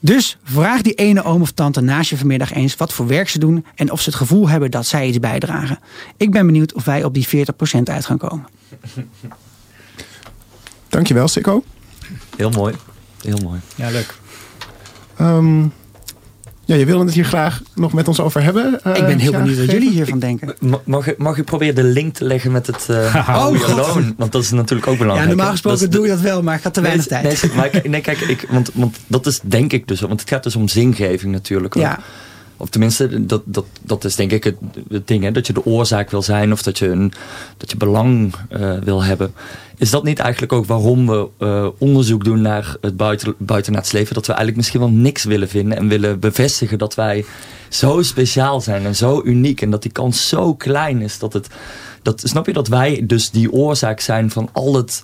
Dus vraag die ene oom of tante naast je vanmiddag eens wat voor werk ze doen en of ze het gevoel hebben dat zij iets bijdragen. Ik ben benieuwd of wij op die 40% uit gaan komen. Dankjewel, Sikko. Heel mooi. Heel mooi. Ja, leuk. Ehm, ja, je wilde het hier graag nog met ons over hebben. eh, ik ben heel ja, benieuwd wat jullie hiervan denken. Ma- Mag, ik- mag ik proberen de link te leggen met het uh, Oh. Alone? Want dat is natuurlijk ook Ja, belangrijk. normaal hè? gesproken Dat doe je dat wel, maar ik had te weinig nee, tijd. Nee, maar kijk, nee, kijk ik, want, want dat is denk ik dus, want het gaat dus om zingeving natuurlijk. ook. Ja. Of tenminste, dat, dat, dat is denk ik het, ding, hè, dat je de oorzaak wil zijn of dat je, een, dat je belang eh, wil hebben. Is dat niet eigenlijk ook waarom we eh, onderzoek doen naar het buiten, buitenaards leven? Dat we eigenlijk misschien wel niks willen vinden en willen bevestigen dat wij zo speciaal zijn en zo uniek. En dat die kans zo klein is dat het. Dat, snap je dat wij dus die oorzaak zijn van al het.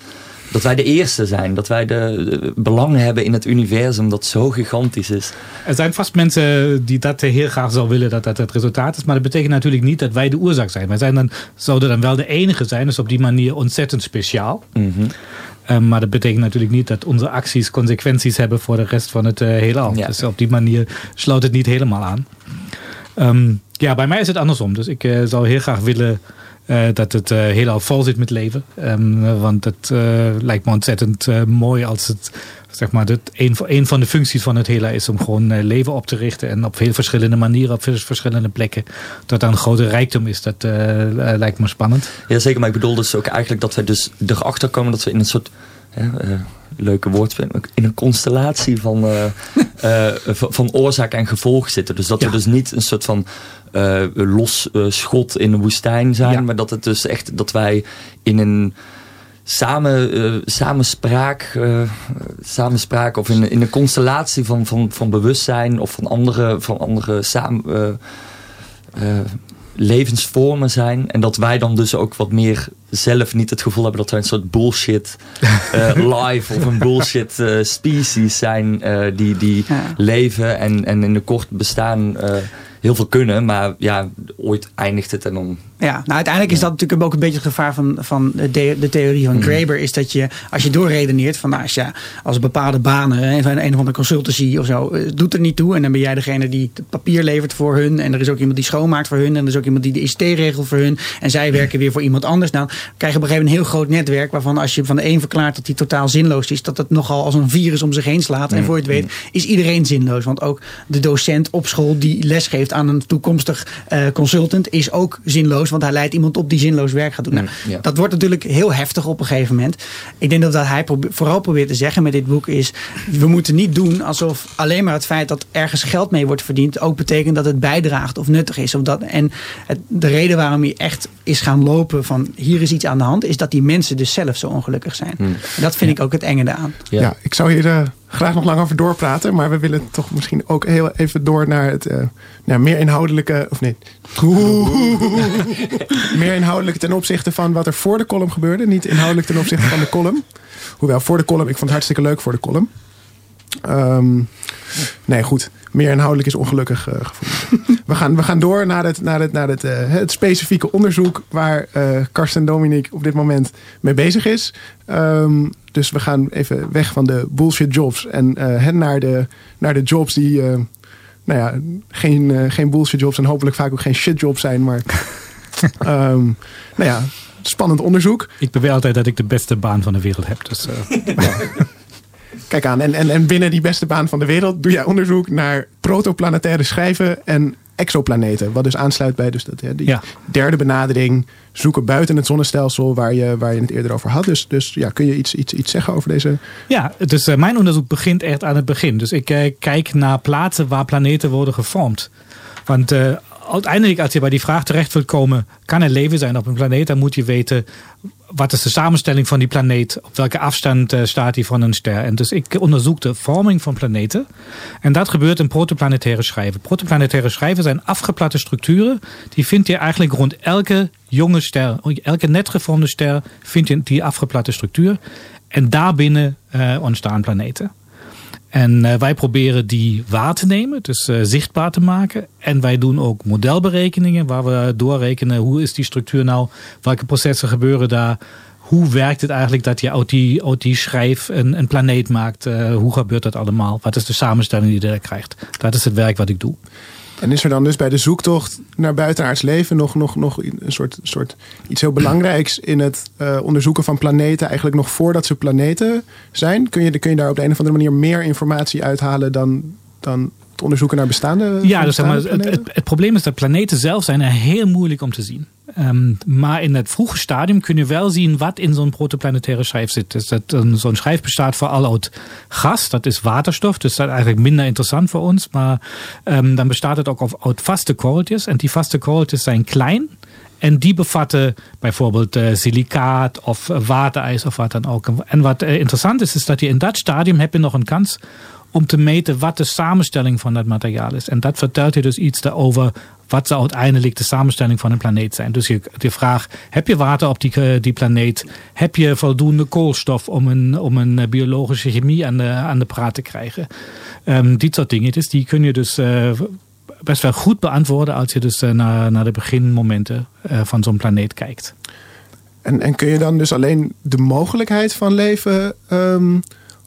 Dat wij de eerste zijn. Dat wij de, de belang hebben in het universum dat zo gigantisch is. Er zijn vast mensen die dat heel graag zou willen dat dat het resultaat is. Maar dat betekent natuurlijk niet dat wij de oorzaak zijn. Wij zijn dan, zouden dan wel de enige zijn. Dus op die manier ontzettend speciaal. Mhm. Um, maar dat betekent natuurlijk niet dat onze acties consequenties hebben voor de rest van het uh, heelal. Ja. Dus op die manier sluit het niet helemaal aan. Um, ja, bij mij is het andersom. Dus ik uh, zou heel graag willen dat het uh, heelal vol zit met leven. Um, want het lijkt me ontzettend mooi als het, zeg maar, dat een, van de functies van het heelal is om gewoon leven op te richten. En op heel verschillende manieren, op verschillende plekken. Dat dan een grote rijkdom is, dat lijkt me spannend. Ja, zeker. Maar ik bedoel dus ook eigenlijk dat wij dus erachter komen dat we in een soort leuke woordspeling, in een constellatie van, uh, uh, van, oorzaak en gevolg zitten. Dus dat Ja. we dus niet een soort van uh, los schot in de woestijn zijn, Ja. maar dat het dus echt dat wij in een samen, uh, samenspraak, uh, samenspraak of in, in een constellatie van, van, van bewustzijn of van andere, van andere samen, uh, levensvormen zijn. En dat wij dan dus ook wat meer zelf niet het gevoel hebben dat wij een soort bullshit live of een bullshit species zijn die, die ja. leven en, en in de kort bestaan heel veel kunnen. Maar ja, ooit eindigt het en dan ja, nou uiteindelijk is dat natuurlijk ook een beetje het gevaar van, van de, de theorie van mm. Graeber. Is dat je, als je doorredeneert van nou, als, je, als bepaalde banen, van een of andere consultancy of zo, eh, doet er niet toe. En dan ben jij degene die het papier levert voor hun. En er is ook iemand die schoonmaakt voor hun. En er is ook iemand die de ICT regelt voor hun. En zij werken weer voor iemand anders. Nou, krijg je op een gegeven moment een heel groot netwerk. Waarvan als je van de een verklaart dat die totaal zinloos is, dat het nogal als een virus om zich heen slaat. En voor je het weet is iedereen zinloos. Want ook de docent op school die lesgeeft aan een toekomstig uh, consultant is ook zinloos want hij leidt iemand op die zinloos werk gaat doen. Nou, Dat wordt natuurlijk heel heftig op een gegeven moment. Ik denk dat wat hij vooral probeert te zeggen met dit boek is... we moeten niet doen alsof alleen maar het feit dat ergens geld mee wordt verdiend... ook betekent dat het bijdraagt of nuttig is. Of dat, en het, de reden waarom hij echt is gaan lopen van hier is iets aan de hand... is dat die mensen dus zelf zo ongelukkig zijn. Hmm. Dat vind ik ook het enge eraan. Ja, ja ik zou hier... Graag nog lang over doorpraten. Maar we willen toch misschien ook heel even door naar het uh, meer inhoudelijke. Of nee. meer inhoudelijk ten opzichte van wat er voor de column gebeurde. Niet inhoudelijk ten opzichte van de column. Hoewel voor de column, ik vond het hartstikke leuk voor de column. Um, nee, goed. Meer inhoudelijk is ongelukkig uh, gevonden. We, gaan, we gaan door naar het, naar het, naar het, uh, het specifieke onderzoek waar uh, Karsten Dominique op dit moment mee bezig is. Um, dus we gaan even weg van de bullshit jobs en hen naar de, naar de jobs die nou ja, geen, geen bullshit jobs en hopelijk vaak ook geen shit jobs zijn. Maar um, nou ja, spannend onderzoek. Ik beweer altijd dat ik de beste baan van de wereld heb. Dus, ja. Kijk aan, en, en, en binnen die beste baan van de wereld doe jij onderzoek naar protoplanetaire schijven en exoplaneten. Wat dus aansluit bij dus dat, die ja. derde benadering. Zoeken buiten het zonnestelsel waar je, waar je het eerder over had. Dus, dus ja, kun je iets, iets, iets zeggen over deze? Ja, dus uh, mijn onderzoek begint echt aan het begin. Dus ik uh, kijk naar plaatsen waar planeten worden gevormd. Want uh, uiteindelijk, als je bij die vraag terecht wilt komen, kan er leven zijn op een planeet, dan moet je weten wat is de samenstelling van die planeet, op welke afstand uh, staat die van een ster. En dus ik onderzoek de vorming van planeten. En dat gebeurt in protoplanetaire schijven. Protoplanetaire schijven zijn afgeplatte structuren. Die vind je eigenlijk rond elke jonge ster, elke net gevormde ster, vind je die afgeplatte structuur. En daarbinnen uh, ontstaan planeten. En uh, wij proberen die waar te nemen, dus uh, zichtbaar te maken. En wij doen ook modelberekeningen waar we doorrekenen hoe is die structuur nou, welke processen gebeuren daar. Hoe werkt het eigenlijk dat je uit die, schijf een, een planeet maakt? Uh, hoe gebeurt dat allemaal? Wat is de samenstelling die je daar krijgt? Dat is het werk wat ik doe. En is er dan dus bij de zoektocht naar buitenaards leven nog, nog, nog een soort, soort iets heel belangrijks in het uh, onderzoeken van planeten, eigenlijk nog voordat ze planeten zijn? Kun je, kun je daar op de een of andere manier meer informatie uithalen dan, dan het onderzoeken naar bestaande Ja, dus zeg maar, het, het, het, probleem is dat planeten zelf zijn heel moeilijk om te zien. Um, maar in het vroege stadium kun je wel zien wat in zo'n protoplanetaire schijf zit. Dus zo'n schijf bestaat vooral uit gas, dat is waterstof, dus dat is eigenlijk minder interessant voor ons. Maar um, dan bestaat het ook uit vaste korreltjes. En die vaste korreltjes zijn klein. En die bevatten bijvoorbeeld uh, silicaat of waterijs of wat dan ook. En wat uh, interessant is, is dat je in dat stadium heb je nog een kans om te meten wat de samenstelling van dat materiaal is. En dat vertelt je dus iets daarover wat zou uiteindelijk de samenstelling van een planeet zijn. Dus je, de vraag, heb je water op die, eh, die planeet? Heb je voldoende koolstof om een, om een eh, biologische chemie aan de, aan de praat te krijgen? Um, die soort dingen, dus die kun je dus uh, best wel goed beantwoorden als je dus naar, de beginmomenten uh, van zo'n planeet kijkt. En, en kun je dan dus alleen de mogelijkheid van leven um,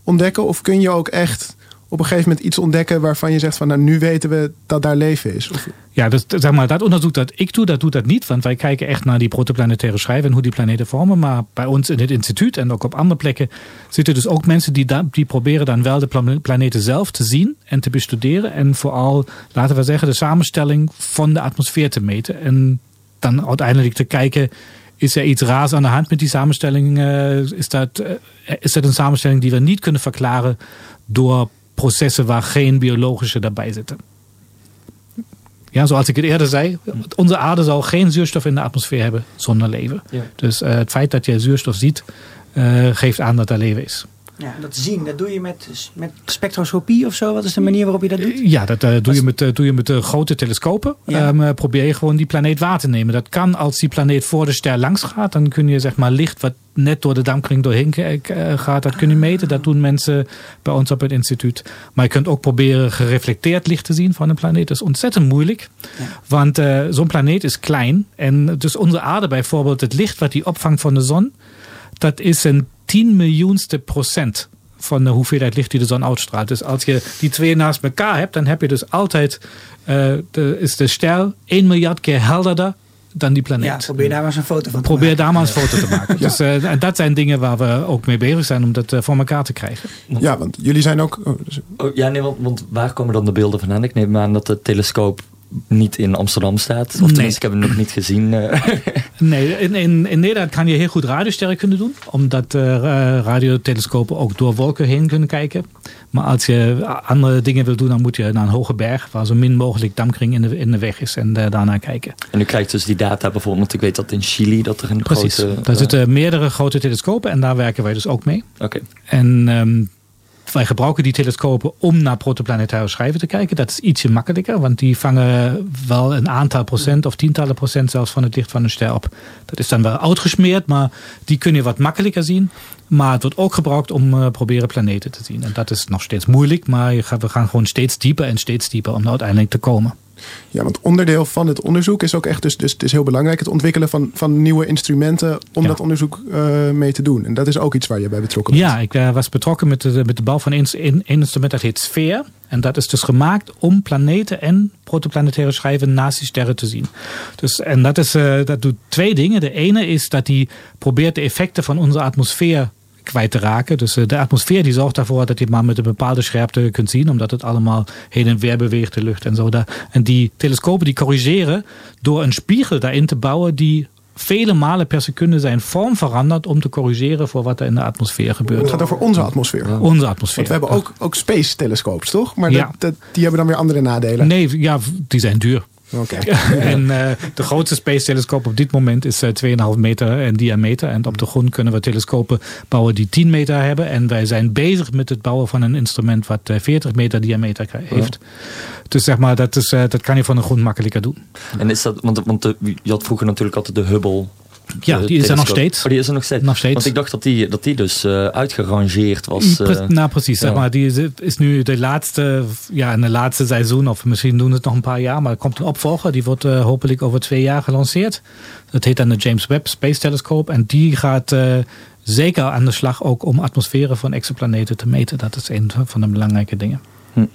ontdekken? Of kun je ook echt op een gegeven moment iets ontdekken waarvan je zegt van nou nu weten we dat daar leven is? Ja, dus, zeg maar, dat onderzoek dat ik doe, dat doet dat niet. Want wij kijken echt naar die protoplanetaire schijven en hoe die planeten vormen. Maar bij ons in het instituut en ook op andere plekken zitten dus ook mensen die, die proberen dan wel de planeten zelf te zien en te bestuderen. En vooral, laten we zeggen, de samenstelling van de atmosfeer te meten. En dan uiteindelijk te kijken, is er iets raars aan de hand met die samenstelling? Uh, is, dat, uh, is dat een samenstelling die we niet kunnen verklaren door processen waar geen biologische daarbij zitten. Ja, zoals ik het eerder zei, onze aarde zal geen zuurstof in de atmosfeer hebben zonder leven. Ja. Dus eh, het feit dat je zuurstof ziet, eh, geeft aan dat er leven is. Ja, dat zien, dat doe je met, met spectroscopie of zo? Wat is de manier waarop je dat doet? Ja, dat eh, doe, je met, eh, doe je met grote telescopen. Ja. Ehm, eh, probeer je gewoon die planeet waar te nemen. Dat kan als die planeet voor de ster langs gaat. Dan kun je zeg maar licht wat net door de dampkring doorheen eh, gaat. Dat kun je meten. Dat doen mensen bij ons op het instituut. Maar je kunt ook proberen gereflecteerd licht te zien van een planeet. Dat is ontzettend moeilijk. Want eh, zo'n planeet is klein. En dus onze aarde bijvoorbeeld, het licht wat die opvangt van de zon. Dat is een 10 miljoenste procent van de hoeveelheid licht die de zon uitstraalt. Dus als je die twee naast elkaar hebt, dan heb je dus altijd, eh, de, is de ster 1 miljard keer helderder dan die planeet. Ja, probeer daar maar eens een foto van te Probeer maken. daar maar eens een foto te maken. Dus eh, en dat zijn dingen waar we ook mee bezig zijn om dat eh, voor elkaar te krijgen. Ja, want jullie zijn ook... oh, dus- Oh, ja, nee, want, want waar komen dan de beelden vandaan? Ik neem aan dat de telescoop niet in Amsterdam staat. Of Nee. tenminste, ik heb hem nog niet gezien. eh. Nee, in, in, in Nederland kan je heel goed radiosterren kunnen doen. Omdat eh, ra- radiotelescopen ook door wolken heen kunnen kijken. Maar als je andere dingen wil doen, dan moet je naar een hoge berg. Waar zo min mogelijk dampkring in de, in de weg is. En eh, daarna kijken. en u krijgt dus die data bijvoorbeeld. Want ik weet dat in Chili dat er een Precies. grote... Daar eh, zitten meerdere grote telescopen. En daar werken wij dus ook mee. Oké. En ehm, wij gebruiken die telescopen om naar protoplanetaire schijven te kijken. Dat is ietsje makkelijker, want die vangen wel een aantal procent of tientallen procent zelfs van het licht van een ster op. Dat is dan wel uitgesmeerd, maar die kun je wat makkelijker zien. Maar het wordt ook gebruikt om uh, proberen planeten te zien. En dat is nog steeds moeilijk, maar we gaan gewoon steeds dieper en steeds dieper om er uiteindelijk te komen. Ja, want onderdeel van het onderzoek is ook echt dus, dus het is heel belangrijk. Het ontwikkelen van, van nieuwe instrumenten om Ja. dat onderzoek uh, mee te doen. En dat is ook iets waar je bij betrokken bent. Ja, ik uh, was betrokken met de, met de bouw van een, instrument dat heet Sphere. En dat is dus gemaakt om planeten en protoplanetaire schijven naast die sterren te zien. Dus, en dat, is, uh, dat doet twee dingen. De ene is dat hij probeert de effecten van onze atmosfeer kwijt te raken. Dus uh, de atmosfeer die zorgt ervoor dat je het maar met een bepaalde scherpte kunt zien. Omdat het allemaal heen en weer beweegt, de lucht en zo. En die telescopen die corrigeren door een spiegel daarin te bouwen die vele malen per seconde zijn vorm verandert om te corrigeren voor wat er in de atmosfeer gebeurt. Het gaat over onze atmosfeer. Ja. Onze atmosfeer. Want we hebben ook, ook space telescopes, toch? Maar ja. dat, dat, die hebben dan weer andere nadelen. Nee, ja, die zijn duur. Okay. en uh, de grootste space telescoop op dit moment is uh, 2,5 meter in diameter. En op de grond kunnen we telescopen bouwen die 10 meter hebben. En wij zijn bezig met het bouwen van een instrument wat uh, 40 meter diameter heeft. Ja. Dus zeg maar, dat, is, uh, dat kan je van de grond makkelijker doen. En is dat, want, want de, je had vroeger natuurlijk altijd de Hubble. Ja, die is er nog steeds. Oh, die is er nog steeds. Nog steeds. Want ik dacht dat die, dat die dus uh, uitgerangeerd was. Uh, nou, precies. Ja. Zeg maar, die is, is, nu de laatste, ja, in de laatste seizoen, of misschien doen het nog een paar jaar, maar er komt een opvolger. Die wordt uh, hopelijk over twee jaar gelanceerd. Dat heet dan de James Webb Space Telescope. En die gaat zeker aan de slag ook om atmosferen van exoplaneten te meten. Dat is een van de belangrijke dingen. Hm.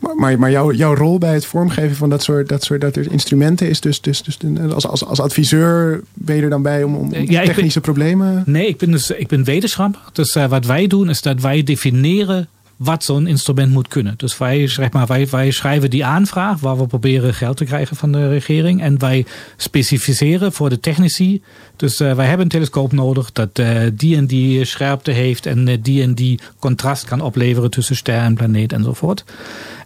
Maar, maar, maar jouw, jouw rol bij het vormgeven van dat soort, dat soort dat instrumenten is dus, dus, dus als, als, als adviseur ben je er dan bij om, om ja, technische ben, problemen? Nee, ik ben, dus, ik ben wetenschapper. Dus uh, wat wij doen is dat wij definiëren wat zo'n instrument moet kunnen. Dus wij, zeg maar, wij, wij schrijven die aanvraag waar we proberen geld te krijgen van de regering. En wij specificeren voor de technici. Dus uh, wij hebben een telescoop nodig dat uh, die en die scherpte heeft en uh, die en die contrast kan opleveren tussen ster en planeet enzovoort.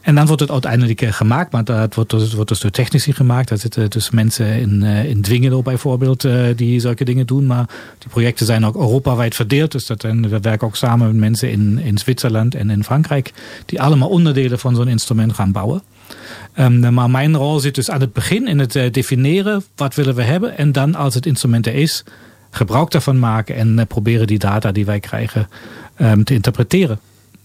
En dan wordt het uiteindelijk gemaakt, maar dat wordt, dat wordt dus door technici gemaakt. Daar zitten dus mensen in, in Dwingelo bijvoorbeeld die zulke dingen doen. Maar die projecten zijn ook europawijd verdeeld. Dus dat, we werken ook samen met mensen in, in Zwitserland en in Frankrijk. Die allemaal onderdelen van zo'n instrument gaan bouwen. Um, maar mijn rol zit dus aan het begin in het definiëren. Wat willen we hebben? En dan als het instrument er is, gebruik daarvan maken. En proberen die data die wij krijgen um, te interpreteren.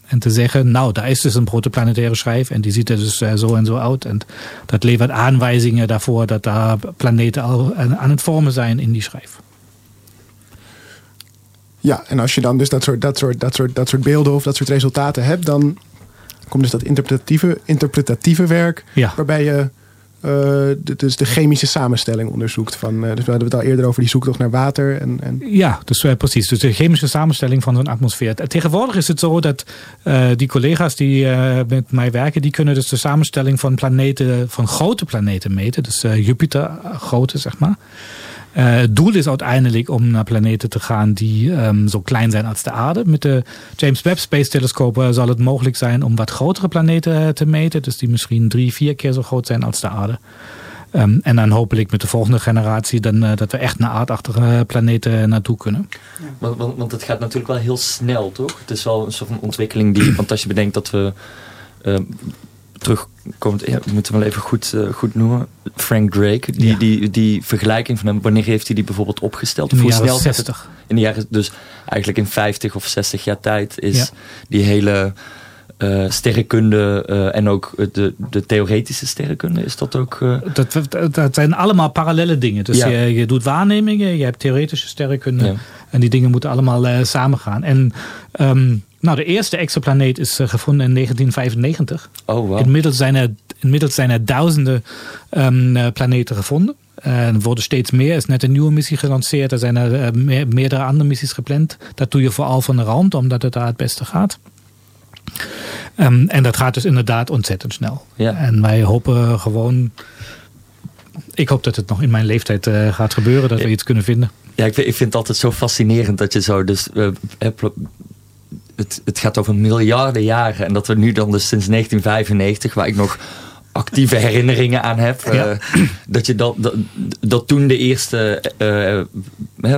En te zeggen, nou, daar is dus een protoplanetaire schijf en die ziet er dus uh, zo en zo uit. En dat levert aanwijzingen daarvoor dat daar planeten al aan het vormen zijn in die schijf. Ja, en als je dan dus dat soort, dat soort, dat soort, dat soort beelden of dat soort resultaten hebt, dan komt dus dat interpretatieve, interpretatieve werk, ja. waarbij je dus de chemische samenstelling onderzoekt. Van, uh, dus we hadden het al eerder over die zoektocht naar water. En, en... Ja, dus precies. Dus de chemische samenstelling van zo'n atmosfeer. Tegenwoordig is het zo dat die collega's die met mij werken, die kunnen dus de samenstelling van planeten, van grote planeten meten. Dus Jupiter, grote zeg maar. Uh, het doel is uiteindelijk om naar planeten te gaan die um, zo klein zijn als de aarde. Met de James Webb Space Telescope zal het mogelijk zijn om wat grotere planeten te meten. Dus die misschien drie, vier keer zo groot zijn als de aarde. Um, en dan hopelijk met de volgende generatie dan, dat we echt naar aardachtige planeten naartoe kunnen. Want, want, het gaat natuurlijk wel heel snel, toch? Het is wel een soort van ontwikkeling die, want als je bedenkt dat we uh, terugkomt, ja, we moeten wel even goed, uh, goed noemen. Frank Drake, die, ja. die, die vergelijking van hem, wanneer heeft hij die bijvoorbeeld opgesteld? In de jaren 60. In de jaren, dus eigenlijk in 50 of 60 jaar tijd is ja. die hele uh, sterrenkunde uh, en ook de, de theoretische sterrenkunde, is dat ook... Uh... Dat, dat zijn allemaal parallele dingen. Dus ja. je, je doet waarnemingen, je hebt theoretische sterrenkunde ja. en die dingen moeten allemaal samengaan. En um, nou, de eerste exoplaneet is gevonden in 1995. Oh, wow. Inmiddels zijn er, inmiddels zijn er duizenden um, planeten gevonden. Er worden steeds meer. Er is net een nieuwe missie gelanceerd. Er zijn er meer, meerdere andere missies gepland. Dat doe je vooral van de rand, omdat het daar het beste gaat. Um, en dat gaat dus inderdaad ontzettend snel. Ja. En wij hopen gewoon. Ik hoop dat het nog in mijn leeftijd uh, gaat gebeuren, dat we iets kunnen vinden. Ja, ik vind, ik vind het altijd zo fascinerend dat je zo. Dus, het, het gaat over miljarden jaren. En dat we nu dan dus sinds 1995, waar ik nog actieve herinneringen aan heb. Ja. Uh, dat, je dat, dat, dat toen de eerste uh,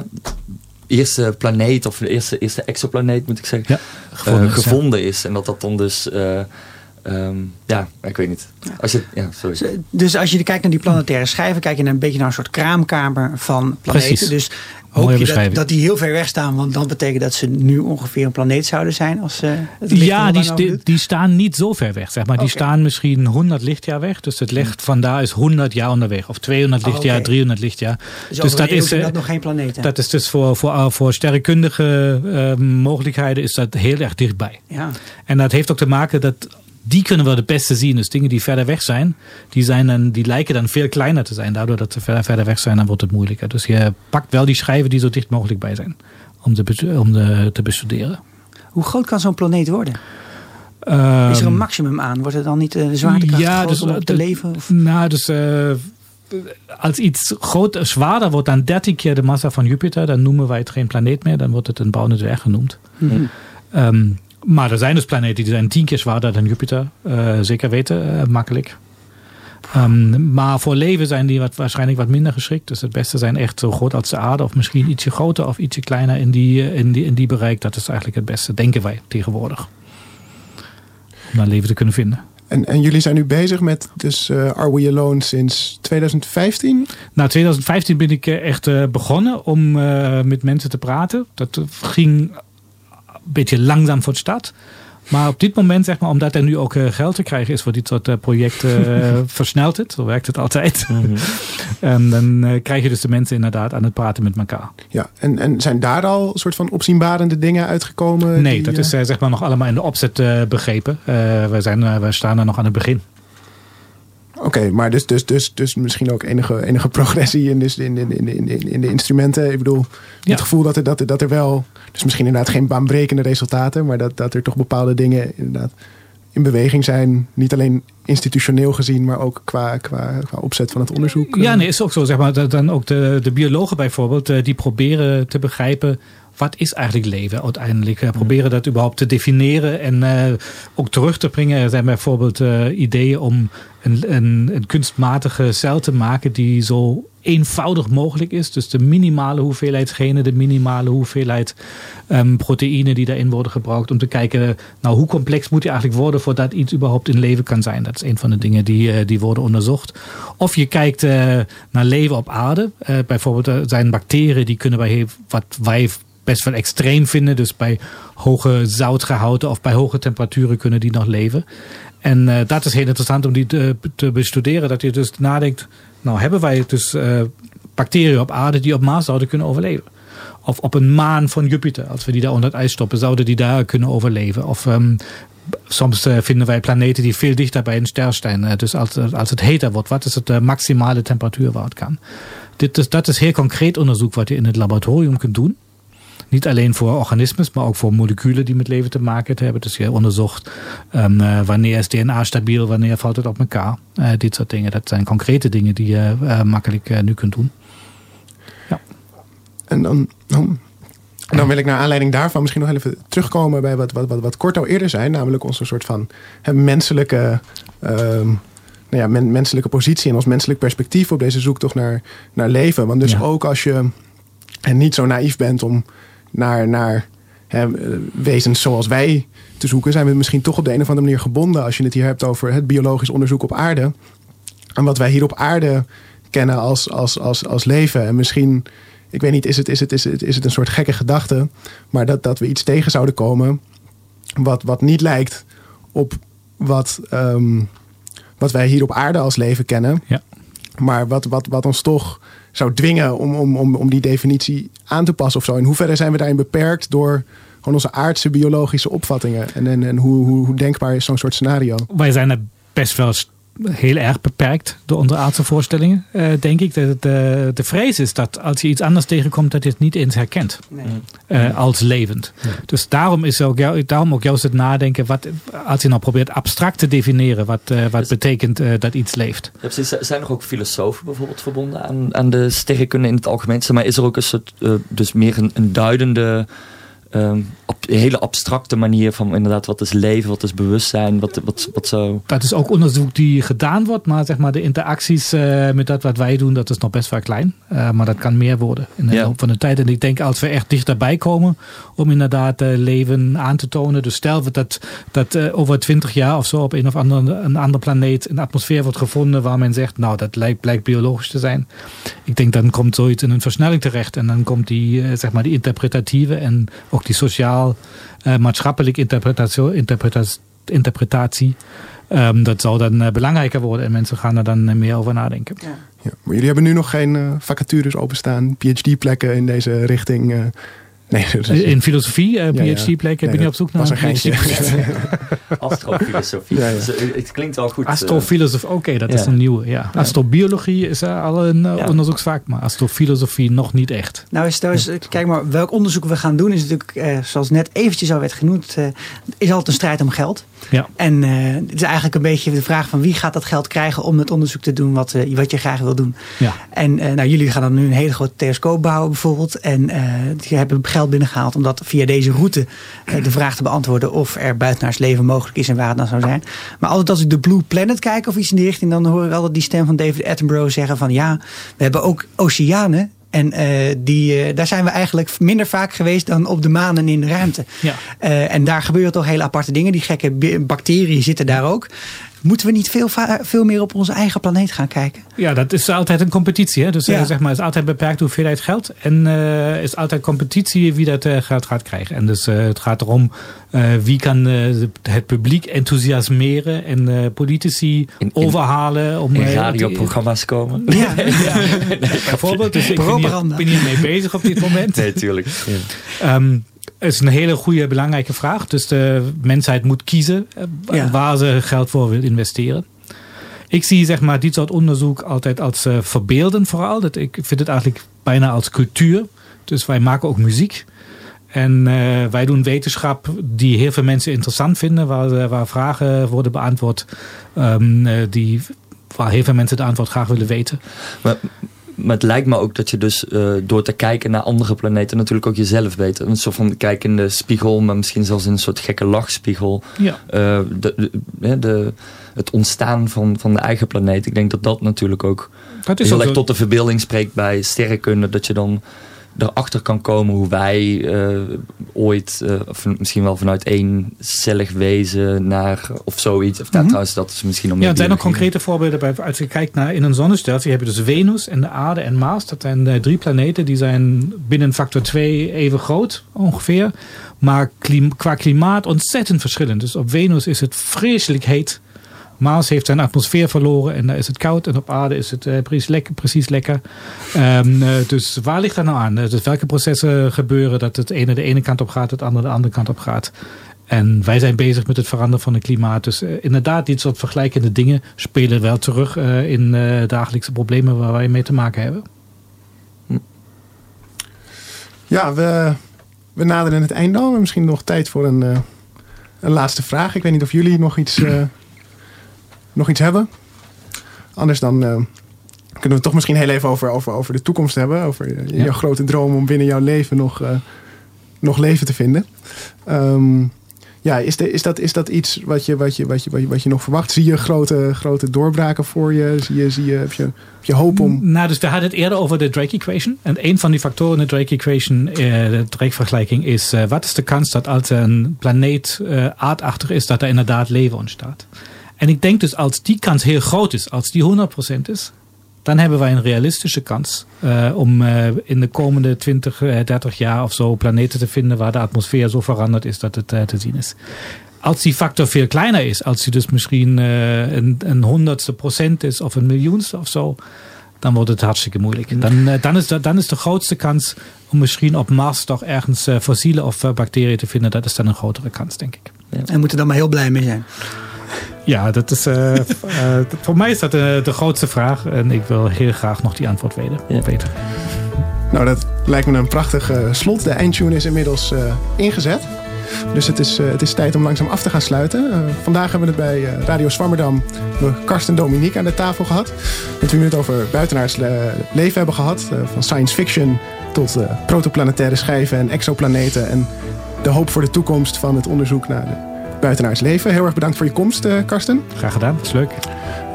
eerste planeet, of de eerste, eerste exoplaneet moet ik zeggen, ja, gevonden, uh, gevonden is, is. En dat dat dan dus, uh, um, ja, ik weet niet. Als je, ja, sorry. Dus als je kijkt naar die planetaire schijven, kijk je naar een beetje naar een soort kraamkamer van planeten. Precies. Dus hoop je dat, dat, die heel ver weg staan, want dan betekent dat ze nu ongeveer een planeet zouden zijn. Als, uh, het ja, die, die, die, staan niet zo ver weg, zeg maar. Die staan misschien 100 lichtjaar weg. Dus het licht vandaar is 100 jaar onderweg. Of 200 lichtjaar, oh, okay. 300 lichtjaar. Dus, dus dat is dat nog geen planeet. Hè? Dat is dus voor, voor, voor sterrenkundige uh, mogelijkheden is dat heel erg dichtbij. Ja. En dat heeft ook te maken dat die kunnen we het beste zien. Dus dingen die verder weg zijn, die, zijn dan, die lijken dan veel kleiner te zijn. Daardoor dat ze verder, verder weg zijn, dan wordt het moeilijker. Dus je pakt wel die schijven die zo dicht mogelijk bij zijn. Om, de, om de, te bestuderen. Hoe groot kan zo'n planeet worden? Um, Is er een maximum aan? Wordt het dan niet de zwaartekracht ja, dus, om op te leven? Of? Nou, dus... Uh, als iets groot, zwaarder wordt dan 13 keer de massa van Jupiter, dan noemen wij het geen planeet meer. Dan wordt het een bouwende dwerg genoemd. Mm -hmm. um, maar er zijn dus planeten die zijn tien keer zwaarder dan Jupiter. Uh, zeker weten, uh, makkelijk. Um, maar voor leven zijn die wat, waarschijnlijk wat minder geschikt. Dus het beste zijn echt zo groot als de aarde. Of misschien ietsje groter of ietsje kleiner in die, in die, in die bereik. Dat is eigenlijk het beste, denken wij tegenwoordig. Om daar leven te kunnen vinden. En, en jullie zijn nu bezig met dus uh, Are We Alone sinds 2015? Nou, 2015 ben ik echt uh, begonnen om uh, met mensen te praten. Dat ging beetje langzaam voor de stad. Maar op dit moment, zeg maar, omdat er nu ook uh, geld te krijgen is voor dit soort uh, projecten, uh, versnelt het. Zo werkt het altijd. Mm -hmm. en dan krijg je dus de mensen inderdaad aan het praten met elkaar. Ja, en, en zijn daar al soort van opzienbarende dingen uitgekomen? Nee, die, dat is zeg maar nog allemaal in de opzet begrepen. we, zijn, we staan er nog aan het begin. Oké, okay, maar dus, dus, dus, dus misschien ook enige, enige progressie in, dus in, in, in, in, in de instrumenten. Ik bedoel, ja. het gevoel dat er, dat, er, dat er wel, dus misschien inderdaad geen baanbrekende resultaten, maar dat, dat er toch bepaalde dingen inderdaad in beweging zijn. Niet alleen institutioneel gezien, maar ook qua, qua, qua opzet van het onderzoek. Ja, nee, is ook zo. Zeg maar, dat dan ook de, de biologen bijvoorbeeld, die proberen te begrijpen wat is eigenlijk leven uiteindelijk? Uh, proberen dat überhaupt te definiëren en uh, ook terug te brengen. Er zijn bijvoorbeeld uh, ideeën om een, een, een, kunstmatige cel te maken die zo eenvoudig mogelijk is. Dus de minimale hoeveelheid genen, de minimale hoeveelheid um, proteïnen die daarin worden gebruikt. Om te kijken, nou hoe complex moet die eigenlijk worden voordat iets überhaupt in leven kan zijn. Dat is een van de dingen die, die worden onderzocht. Of je kijkt naar leven op aarde. bijvoorbeeld er zijn bacteriën die kunnen wij, wat wij best wel extreem vinden. Dus bij hoge zoutgehalte of bij hoge temperaturen kunnen die nog leven. En uh, dat is heel interessant om die te, bestuderen. Dat je dus nadenkt, nou hebben wij dus uh, bacteriën op aarde die op Mars zouden kunnen overleven. Of op een maan van Jupiter, als we die daar onder het ijs stoppen, zouden die daar kunnen overleven. Of um, soms uh, vinden wij planeten die veel dichter bij een ster staan. dus als, als het heter wordt, wat is het maximale temperatuur waar het kan? Dat is heel concreet onderzoek wat je in het laboratorium kunt doen. Niet alleen voor organismes, maar ook voor moleculen die met leven te maken hebben. Dus je onderzocht um, uh, wanneer is DNA stabiel, wanneer valt het op elkaar. Uh, dit soort dingen. Dat zijn concrete dingen die je uh, makkelijk nu kunt doen. En dan, dan, dan wil ik naar aanleiding daarvan misschien nog even terugkomen bij wat, wat, wat, wat Korto eerder zei. Namelijk onze soort van hè, menselijke, ehm, nou ja, men- menselijke positie en ons menselijk perspectief op deze zoektocht naar, naar leven. Want dus Ja. ook als je en niet zo naïef bent om naar, naar hè, wezens zoals wij te zoeken, zijn we misschien toch op de een of andere manier gebonden als je het hier hebt over het biologisch onderzoek op aarde. En wat wij hier op aarde kennen als, als, als, als leven. En misschien, ik weet niet, is het, is het, is het, is het een soort gekke gedachte, maar dat, dat we iets tegen zouden komen wat, wat niet lijkt op wat, ehm, wat wij hier op aarde als leven kennen. Ja. Maar wat, wat, wat ons toch zou dwingen om, om, om, om die definitie aan te passen of zo. In hoeverre zijn we daarin beperkt door gewoon onze aardse biologische opvattingen? En, en, en hoe, hoe, hoe denkbaar is zo'n soort scenario? Wij zijn er best wel heel erg beperkt door onze aardse voorstellingen, eh, denk ik. De, de, de vrees is dat als je iets anders tegenkomt, dat je het niet eens herkent Nee. eh, als levend. Dus daarom is ook, jou, daarom ook juist het nadenken, wat, als je nou probeert abstract te definiëren, wat, eh, wat Dus- betekent eh, dat iets leeft. Ja, precies. Zijn er ook filosofen bijvoorbeeld verbonden aan, aan de sterrenkunde in het algemeen? Maar is er ook een soort, eh, dus meer een, een duidende, op, een hele abstracte manier van inderdaad wat is leven, wat is bewustzijn, wat, wat, wat zo... Dat is ook onderzoek die gedaan wordt, maar zeg maar de interacties eh, met dat wat wij doen, dat is nog best wel klein. Eh, maar dat kan meer worden in de Ja. loop van de tijd. En ik denk als we echt dichterbij komen om inderdaad eh, leven aan te tonen. Dus stel dat, dat over twintig jaar of zo op een of andere, een andere planeet een atmosfeer wordt gevonden waar men zegt, nou dat lijkt, blijkt biologisch te zijn. Ik denk dan komt zoiets in een versnelling terecht en dan komt die, zeg maar die interpretatieve en ook die sociaal eh maatschappelijke interpretatie, interpretatie, interpretatie ehm, dat zou dan eh, belangrijker worden en mensen gaan er dan eh, meer over nadenken. Ja. Maar jullie hebben nu nog geen vacatures openstaan, PhD-plekken in deze richting. Eh, nee, In filosofie, eh, Ja, ja. PhD-plek, Nee, ben je dat op zoek naar een geintje. PhD-plek? Astrofilosofie. Ja, ja. Dus, eh, het klinkt wel goed. eh. Astrofilosofie, oké, dat is een nieuwe. Ja. Astrobiologie is al een eh, Ja. onderzoeksvak, maar astrofilosofie nog niet echt. Nou is, nou is, kijk maar, welk onderzoek we gaan doen is natuurlijk, eh, zoals net eventjes al werd genoemd, eh, is altijd een strijd om geld. Ja. En eh, het is eigenlijk een beetje de vraag van wie gaat dat geld krijgen om het onderzoek te doen wat, eh, wat je graag wil doen. Ja. En eh, nou, jullie gaan dan nu een hele grote telescoop bouwen bijvoorbeeld. En eh die hebben geld binnengehaald om dat via deze route eh, de vraag te beantwoorden of er buitenaards leven mogelijk is en waar het dan zou zijn. Maar altijd als ik de Blue Planet kijk of iets in die richting, dan hoor ik altijd die stem van David Attenborough zeggen van ja, we hebben ook oceanen. En eh, die, eh, daar zijn we eigenlijk minder vaak geweest dan op de maan en in de ruimte. Ja. En daar gebeuren toch hele aparte dingen. Die gekke bacteriën zitten daar ook. Moeten we niet veel, veel meer op onze eigen planeet gaan kijken? Ja, dat is altijd een competitie. Hè? Dus eh, Ja. zeg maar, het is altijd beperkt hoeveelheid geld. En eh is altijd competitie wie dat eh, geld gaat krijgen. En dus eh, het gaat erom eh, wie kan het publiek enthousiasmeren en eh, politici In- in- overhalen. Om, in radioprogramma's komen. Ja, Bijvoorbeeld, dus ik ben hier, Propaganda. ben hier mee bezig op dit moment. Nee, tuurlijk. Ja. Ehm, het is een hele goede, belangrijke vraag. Dus de mensheid moet kiezen eh, Ja. waar ze geld voor wil investeren. Ik zie zeg maar, dit soort onderzoek altijd als eh verbeelden vooral. Dat, ik vind het eigenlijk bijna als cultuur. Dus wij maken ook muziek. En eh, wij doen wetenschap die heel veel mensen interessant vinden. Waar, waar vragen worden beantwoord. ehm, eh, die, waar heel veel mensen de antwoord graag willen weten. Maar, maar het lijkt me ook dat je dus eh, door te kijken naar andere planeten natuurlijk ook jezelf weet. Een soort van kijken in de spiegel, maar misschien zelfs in een soort gekke lachspiegel. Ja. Eh, de, de, het ontstaan van, van de eigen planeet. Ik denk dat dat natuurlijk ook Dat is heel erg tot de verbeelding spreekt bij sterrenkunde. Dat je dan erachter kan komen hoe wij eh, ooit, eh, of misschien wel vanuit één cellig wezen naar of zoiets. Of Mhm. trouwens, dat is misschien om Ja, het zijn ook concrete voorbeelden. Bij, als je kijkt naar in een zonnestelsel, heb je dus Venus en de aarde en Mars. Dat zijn eh, drie planeten. Die zijn binnen factor 2 even groot ongeveer. Maar klim- qua klimaat ontzettend verschillend. Dus op Venus is het vreselijk heet. Mars heeft zijn atmosfeer verloren en daar is het koud. En op aarde is het eh, precies lekker. Precies lekker. Ehm, eh, dus waar ligt dat nou aan? Eh, Dus welke processen gebeuren dat het ene de ene kant op gaat, het andere de andere kant op gaat? En wij zijn bezig met het veranderen van het klimaat. Dus inderdaad, dit soort vergelijkende dingen spelen wel terug in eh, dagelijkse problemen waar wij mee te maken hebben. Ja, we, we naderen het einde al. Misschien nog tijd voor een, een laatste vraag. Ik weet niet of jullie nog iets, nog iets hebben. Anders dan eh, kunnen we het toch misschien heel even over, over, over de toekomst hebben. Over je- jouw grote droom om binnen jouw leven nog, eh, nog leven te vinden. Ehm, ja, is, de, is, dat, is dat iets wat je, wat, je, wat, je, wat, je, wat je nog verwacht? Zie je grote, grote doorbraken voor je? Zie je, zie je, heb, je, heb je hoop om... Nou, dus we hadden het eerder over de Drake Equation. En een van die factoren in de Drake Equation, eh, de Drake-vergelijking, is wat is de kans dat als een planeet aardachtig is, dat er inderdaad leven ontstaat. En ik denk dus als die kans heel groot is, als die 100% is, dan hebben wij een realistische kans eh, om eh, in de komende 20, eh, 30 jaar of zo planeten te vinden waar de atmosfeer zo veranderd is dat het eh, te zien is. Als die factor veel kleiner is, als die dus misschien eh, een, een honderdste procent is of een miljoenste of zo, dan wordt het hartstikke moeilijk. Dan, eh, dan, is de, dan is de grootste kans om misschien op Mars toch ergens eh, fossielen of eh, bacteriën te vinden. Dat is dan een grotere kans, denk ik. En we moeten er maar heel blij mee zijn. Ja, dat is, eh, eh, voor mij is dat eh, de grootste vraag. En ik wil heel graag nog die antwoord weten. Ja. weten. Nou, dat lijkt me een prachtig slot. De eindtune is inmiddels eh, ingezet. Dus het is, het is tijd om langzaam af te gaan sluiten. Vandaag hebben we het bij Radio Swammerdam we Karsten Dominique aan de tafel gehad. Met wie we het over buitenaards le- leven hebben gehad. eh, van science fiction tot eh, protoplanetaire schijven en exoplaneten. En de hoop voor de toekomst van het onderzoek naar de buitenaards leven. Heel erg bedankt voor je komst, eh, Karsten. Graag gedaan, dat is leuk.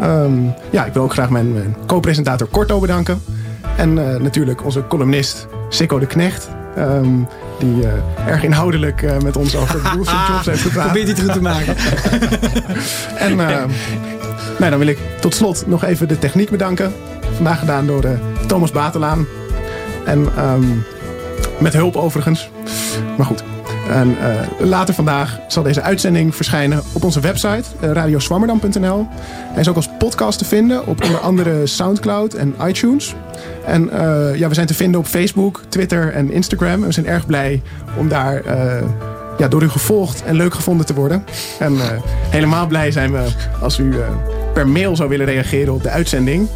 Ehm, ja, ik wil ook graag mijn, mijn co-presentator Korto bedanken. En eh, natuurlijk onze columnist Sikko de Knecht. ehm, die eh, erg inhoudelijk met ons over Bruce Jobs heeft gepraat. Probeer dit goed te maken. En eh, nou, dan wil ik tot slot nog even de techniek bedanken. Vandaag gedaan door Thomas Batelaan. En met hulp overigens. Maar goed. En eh, later vandaag zal deze uitzending verschijnen op onze website uh, radioswammerdam.nl. Hij is ook als podcast te vinden op onder andere Soundcloud en iTunes. En uh, ja, we zijn te vinden op Facebook, Twitter en Instagram. En we zijn erg blij om daar ja, door u gevolgd en leuk gevonden te worden. En helemaal blij zijn we als u per mail zou willen reageren op de uitzending.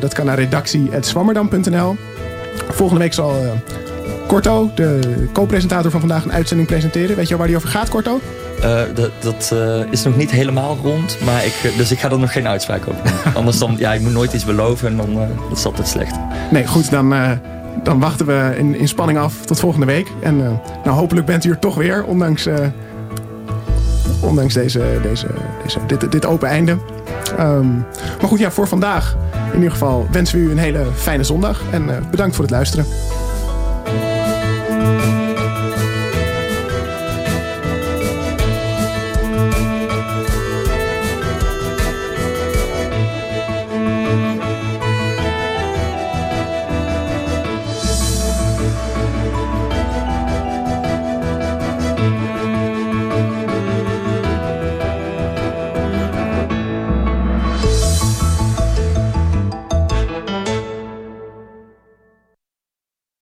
dat kan naar redactie.swammerdam.nl. Volgende week zal Korto, de co-presentator van vandaag, een uitzending presenteren. Weet je waar die over gaat, Korto? Uh, dat dat uh, is nog niet helemaal rond, maar ik, dus ik ga er nog geen uitspraak over doen. Anders dan, ja, ik moet nooit iets beloven en dan uh, dat is altijd slecht. Nee, goed, dan, dan wachten we in, in, spanning af tot volgende week. En nou, hopelijk bent u er toch weer, ondanks, ondanks deze, deze, deze, dit, dit open einde. Um, maar goed, ja, voor vandaag in ieder geval wensen we u een hele fijne zondag en bedankt voor het luisteren.